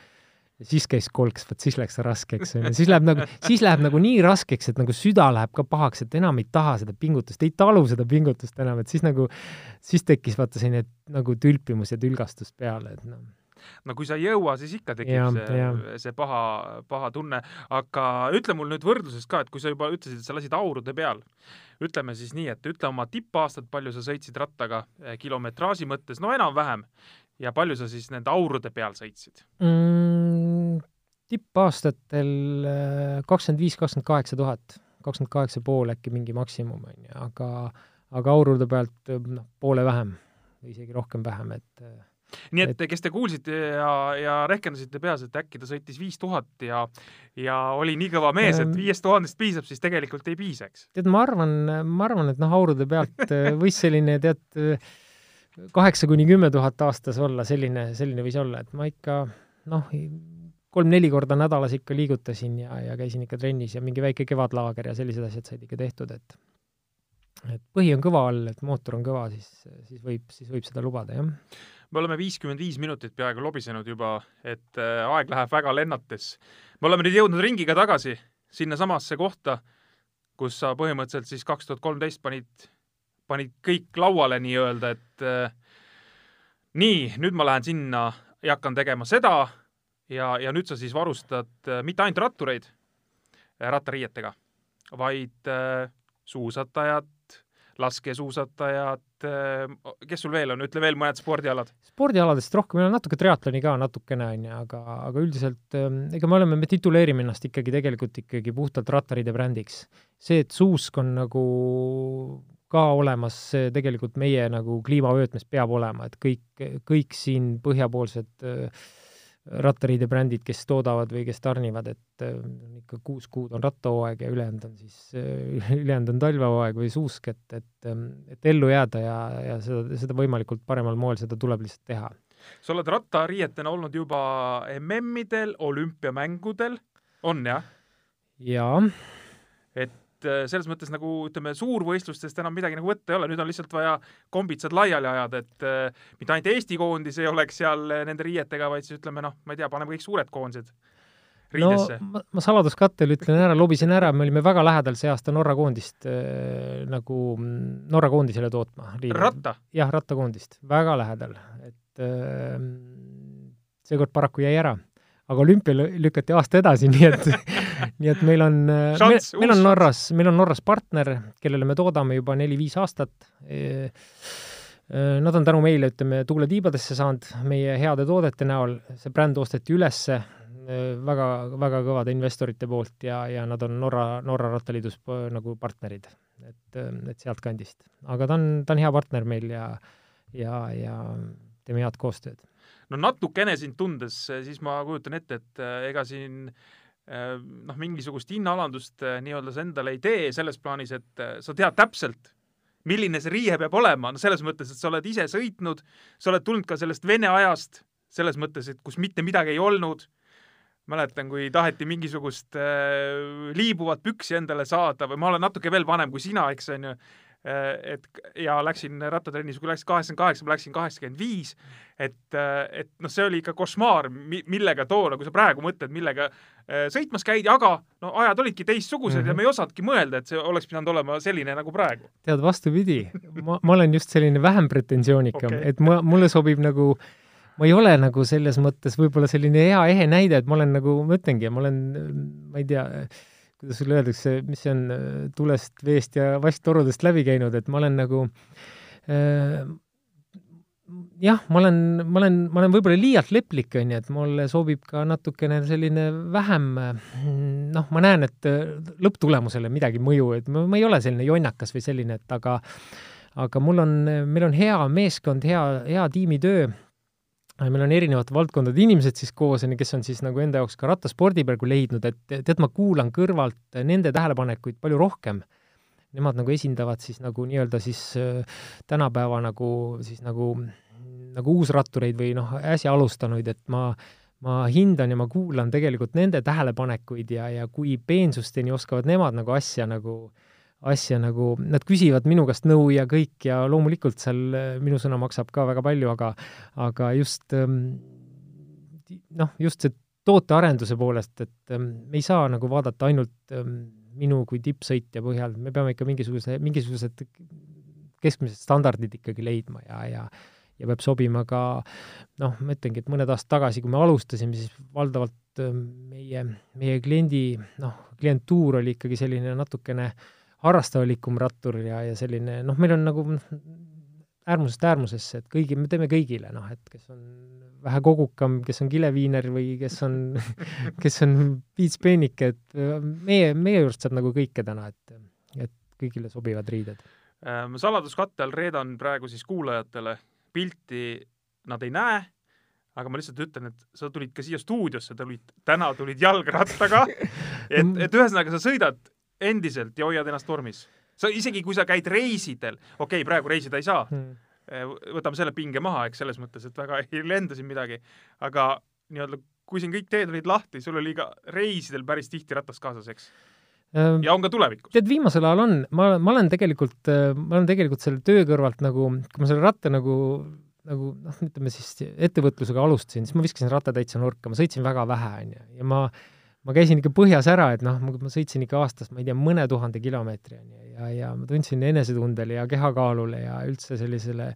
Speaker 4: ja siis käis kolks, vot siis läks raskeks, onju, siis läheb nagu, siis läheb nagu nii raskeks, et nagu süda läheb ka pahaks, et enam ei taha seda pingutust, ei talu seda pingutust enam, et siis nagu, siis tekkis vaata selline nagu tülpimus ja tülgastus peale, et noh.
Speaker 3: no kui sa ei jõua, siis ikka tekib
Speaker 4: Jah,
Speaker 3: see see paha, paha tunne, aga ütle mul nüüd võrdluses ka, et kui sa juba ütlesid, et sa lasid aurude peal, ütleme siis nii, et ütle oma tippaastad, palju sa sõitsid rattaga eh, kilometraaži mõttes, no enam-vähem, ja palju sa siis nende aurude peal sõitsid?
Speaker 4: mm,? Tippaastatel kakskümmend viis, kakskümmend kaheksa tuhat, kakskümmend kaheksa pool äkki mingi maksimum, on ju, aga aga aurude pealt noh, poole vähem või isegi rohkem vähem, et äh,
Speaker 3: nii et, kes te kuulsite ja, ja rehkendasite peas, et äkki ta sõitis viis tuhat ja ja oli nii kõva mees, et viiest tuhandest piisab, siis tegelikult ei piisa, eks?
Speaker 4: tead, ma arvan, ma arvan, et noh, aurude pealt äh, võis selline tead kaheksa kuni kümme tuhat aastas olla, selline, selline võis olla, et ma ikka noh, kolm-neli korda nädalas ikka liigutasin ja, ja käisin ikka trennis ja mingi väike kevadlaager ja sellised asjad said ikka tehtud, et et põhi on kõva all, et mootor on kõva, siis, siis võib, siis võib seda lubada, jah.
Speaker 3: me oleme viiskümmend viis minutit peaaegu lobisenud juba, et äh, aeg läheb väga lennates. me oleme nüüd jõudnud ringiga tagasi sinnasamasse kohta, kus sa põhimõtteliselt siis kaks tuhat kolmteist panid, panid kõik lauale nii-öelda, et äh, nii, nüüd ma lähen sinna ja hakkan tegema seda ja, ja nüüd sa siis varustad äh, mitte ainult rattureid äh, rattariietega, vaid äh, suusatajad, laskesuusatajad, äh, kes sul veel on, ütle veel mõned spordialad.
Speaker 4: spordialadest rohkem, meil on natuke triatloni ka natukene, on ju, aga, aga üldiselt ähm, ega me oleme, me tituleerime ennast ikkagi tegelikult ikkagi puhtalt rattaride brändiks. see, et suusk on nagu ka olemas, see tegelikult meie nagu kliimavöötmes peab olema, et kõik, kõik siin põhjapoolsed äh, rattariide brändid, kes toodavad või kes tarnivad, et äh, ikka kuus kuud on rattahooaeg ja ülejäänud on siis, äh, ülejäänud on talvehooaeg või suusk, et, et, ähm, et ellu jääda ja, ja seda, seda võimalikult paremal moel, seda tuleb lihtsalt teha.
Speaker 3: sa oled rattariietena olnud juba MM-idel, olümpiamängudel, on jah?
Speaker 4: jaa.
Speaker 3: et äh, selles mõttes nagu ütleme, suurvõistlustest enam midagi nagu võtta ei ole, nüüd on lihtsalt vaja kombitsad laiali ajada, et äh, mitte ainult Eesti koondis ei oleks seal äh, nende riietega, vaid siis ütleme noh, ma ei tea, paneme kõik suured koondised riidesse
Speaker 4: no ma, ma saladuskattel ütlen ära, lobisin ära, me olime väga lähedal see aasta Norra koondist äh, nagu Norra koondisele tootma.
Speaker 3: ratta?
Speaker 4: jah, rattakoondist, väga lähedal, et äh, seekord paraku jäi ära. aga olümpia lü- lükati aasta edasi, nii et nii et meil on, meil,
Speaker 3: Šanss,
Speaker 4: meil
Speaker 3: uus
Speaker 4: on Norras, meil on Norras partner, kellele me toodame juba neli-viis aastat e, Nad on tänu meile, ütleme, tuule tiibadesse saanud meie heade toodete näol, see bränd osteti ülesse väga, väga kõvade investorite poolt ja, ja nad on Norra, Norra rattaliidus nagu partnerid, et, et sealtkandist. aga ta on, ta on hea partner meil ja, ja, ja teeme head koostööd.
Speaker 3: no natukene sind tundes, siis ma kujutan ette, et äh, ega siin äh, noh, mingisugust hinnaalandust äh, nii-öelda sa endale ei tee selles plaanis, et äh, sa tead täpselt, milline see riie peab olema, no selles mõttes, et sa oled ise sõitnud, sa oled tulnud ka sellest Vene ajast, selles mõttes, et kus mitte midagi ei olnud, mäletan, kui taheti mingisugust äh, liibuvat püksi endale saada või ma olen natuke veel vanem kui sina, eks on ju et ja läksin rattatrennis, kui läksin kaheksakümmend kaheksa, ma läksin kaheksakümmend viis, et, et noh, see oli ikka košmaar, millega toona, kui sa praegu mõtled, millega äh, sõitmas käidi, aga no ajad olidki teistsugused mm -hmm. ja me ei osanudki mõelda, et see oleks pidanud olema selline nagu praegu.
Speaker 4: tead, vastupidi, ma, ma olen just selline vähem pretensioonikam okay., et ma, mulle sobib nagu ma ei ole nagu selles mõttes võib-olla selline hea ehe näide, et ma olen nagu, ma ütlengi, ma olen, ma ei tea, kuidas sulle öeldakse, mis see on, tulest, veest ja vasttorudest läbi käinud, et ma olen nagu äh, jah, ma olen, ma olen, ma olen võib-olla liialt leplik, on ju, et mulle sobib ka natukene selline vähem noh, ma näen, et lõpptulemusele midagi mõju, et ma, ma ei ole selline jonnakas või selline, et aga aga mul on, meil on hea meeskond, hea, hea tiimitöö meil on erinevate valdkondade inimesed siis koos, on ju, kes on siis nagu enda jaoks ka rattaspordi praegu leidnud, et tead, ma kuulan kõrvalt nende tähelepanekuid palju rohkem. Nemad nagu esindavad siis nagu nii-öelda siis äh, tänapäeva nagu siis nagu, nagu uusrattureid või noh, äsja alustanuid, et ma ma hindan ja ma kuulan tegelikult nende tähelepanekuid ja, ja kui peensusteni oskavad nemad nagu asja nagu asja nagu, nad küsivad minu käest nõu ja kõik ja loomulikult seal äh, minu sõna maksab ka väga palju, aga aga just ähm, noh, just see tootearenduse poolest, et ähm, me ei saa nagu vaadata ainult ähm, minu kui tippsõitja põhjal, me peame ikka mingisuguse, mingisugused keskmised standardid ikkagi leidma ja, ja ja peab sobima ka noh, ma ütlengi, et mõned aastad tagasi, kui me alustasime, siis valdavalt meie, meie kliendi noh, klientuur oli ikkagi selline natukene harrastavalikum rattur ja, ja selline noh, meil on nagu noh, äärmusest äärmusesse, et kõigi, me teeme kõigile, noh, et kes on vähe kogukam, kes on kileviiner või kes on, kes on piitspeenike, et meie, meie juurest saab nagu kõike täna, et, et kõigile sobivad riided.
Speaker 3: Ähm, saladuskatte all reedan praegu siis kuulajatele pilti, nad ei näe, aga ma lihtsalt ütlen, et sa tulid ka siia stuudiosse, tulid, täna tulid jalgrattaga, et, et ühesõnaga sa sõidad endiselt ja hoiad ennast vormis. sa isegi, kui sa käid reisidel, okei okay,, praegu reisida ei saa
Speaker 4: Hmm.
Speaker 3: mm., võtame selle pinge maha, eks, selles mõttes, et väga ei lenda siin midagi, aga nii-öelda kui siin kõik teed olid lahti, sul oli ka reisidel päris tihti ratas kaasas, eks?
Speaker 4: Ehm,
Speaker 3: ja on ka tulevikus.
Speaker 4: tead, viimasel ajal on, ma, ma olen tegelikult, ma olen tegelikult selle töö kõrvalt nagu, kui ma selle ratta nagu, nagu noh, ütleme siis ettevõtlusega alustasin, siis ma viskasin ratta täitsa nurka, ma sõitsin väga vähe, on ju, ja ma ma käisin ikka põhjas ära, et noh, ma sõitsin ikka aastas, ma ei tea, mõne tuhande kilomeetri, on ju, ja, ja ma tundsin enesetundele ja kehakaalule ja üldse sellisele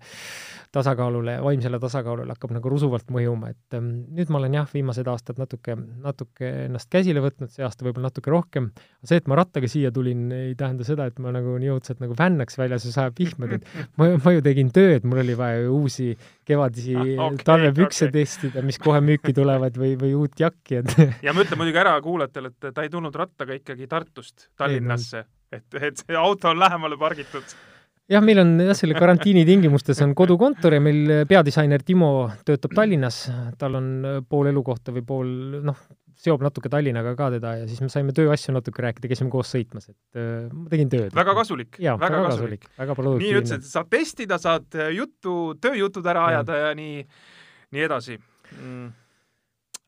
Speaker 4: tasakaalule, vaimsele tasakaalule hakkab nagu rusuvalt mõjuma, et ähm, nüüd ma olen jah, viimased aastad natuke, natuke ennast käsile võtnud, see aasta võib-olla natuke rohkem, see, et ma rattaga siia tulin, ei tähenda seda, et ma nagu nii õudselt nagu fännaks väljas ja sajab vihmad, et ma, ma ju tegin tööd, mul oli vaja ju uusi kevadisi ah, okay, talvepükse okay. testida, mis kohe müüki tulevad või, või uut jakki, et
Speaker 3: ja ma ütlen muidugi ära kuulajatele, et ta ei tulnud rattaga ikkagi Tartust Tallinnasse, et, et see auto on lähemale pargitud.
Speaker 4: Jah, meil on jah, selle karantiini tingimustes on kodukontor ja meil peadisainer Timo töötab Tallinnas, tal on pool elukohta või pool noh, seob natuke Tallinnaga ka teda ja siis me saime tööasju natuke rääkida, käisime koos sõitmas, et äh, ma tegin tööd.
Speaker 3: väga kasulik.
Speaker 4: jaa, väga, väga kasulik, väga produktiivne.
Speaker 3: nii ütlesid, saad testida, saad juttu, tööjutud ära ja. ajada ja nii, nii edasi mm..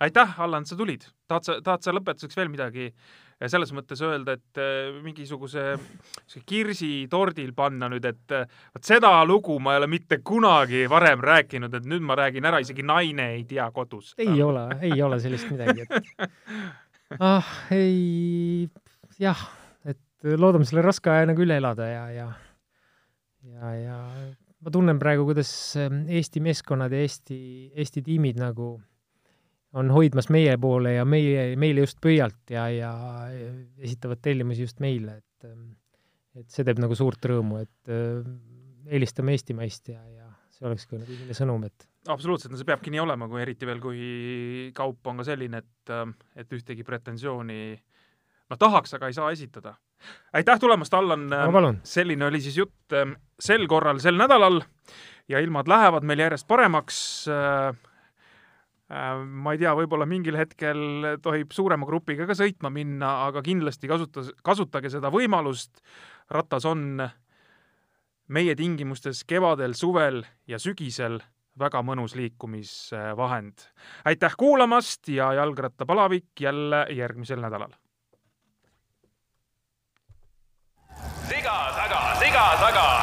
Speaker 3: aitäh, Allan, sa tulid. tahad sa, tahad sa lõpetuseks veel midagi selles mõttes öelda, et äh, mingisuguse kirsitordil panna nüüd, et äh, vot seda lugu ma ei ole mitte kunagi varem rääkinud, et nüüd ma räägin ära, isegi naine ei tea kodus.
Speaker 4: ei ole, ei ole sellist midagi, et ah, ei, jah, et loodame selle raske aja nagu üle elada ja, ja ja, ja ma tunnen praegu, kuidas Eesti meeskonnad ja Eesti, Eesti tiimid nagu on hoidmas meie poole ja meie, meile just pöialt ja, ja esitavad tellimusi just meile, et et see teeb nagu suurt rõõmu, et äh, eelistame eestimaist ja, ja see olekski nagu ühine sõnum, et
Speaker 3: absoluutselt, no see peabki nii olema, kui eriti veel, kui kaup on ka selline, et, et ühtegi pretensiooni noh, tahaks, aga ei saa esitada. aitäh tulemast, Allan selline oli siis jutt ähm, sel korral, sel nädalal ja ilmad lähevad meil järjest paremaks Äh, ma ei tea, võib-olla mingil hetkel tohib suurema grupiga ka sõitma minna, aga kindlasti kasutas, kasutage seda võimalust. ratas on meie tingimustes kevadel, suvel ja sügisel väga mõnus liikumisvahend. aitäh kuulamast ja jalgrattapalavik jälle järgmisel nädalal.
Speaker 2: siga taga, siga taga,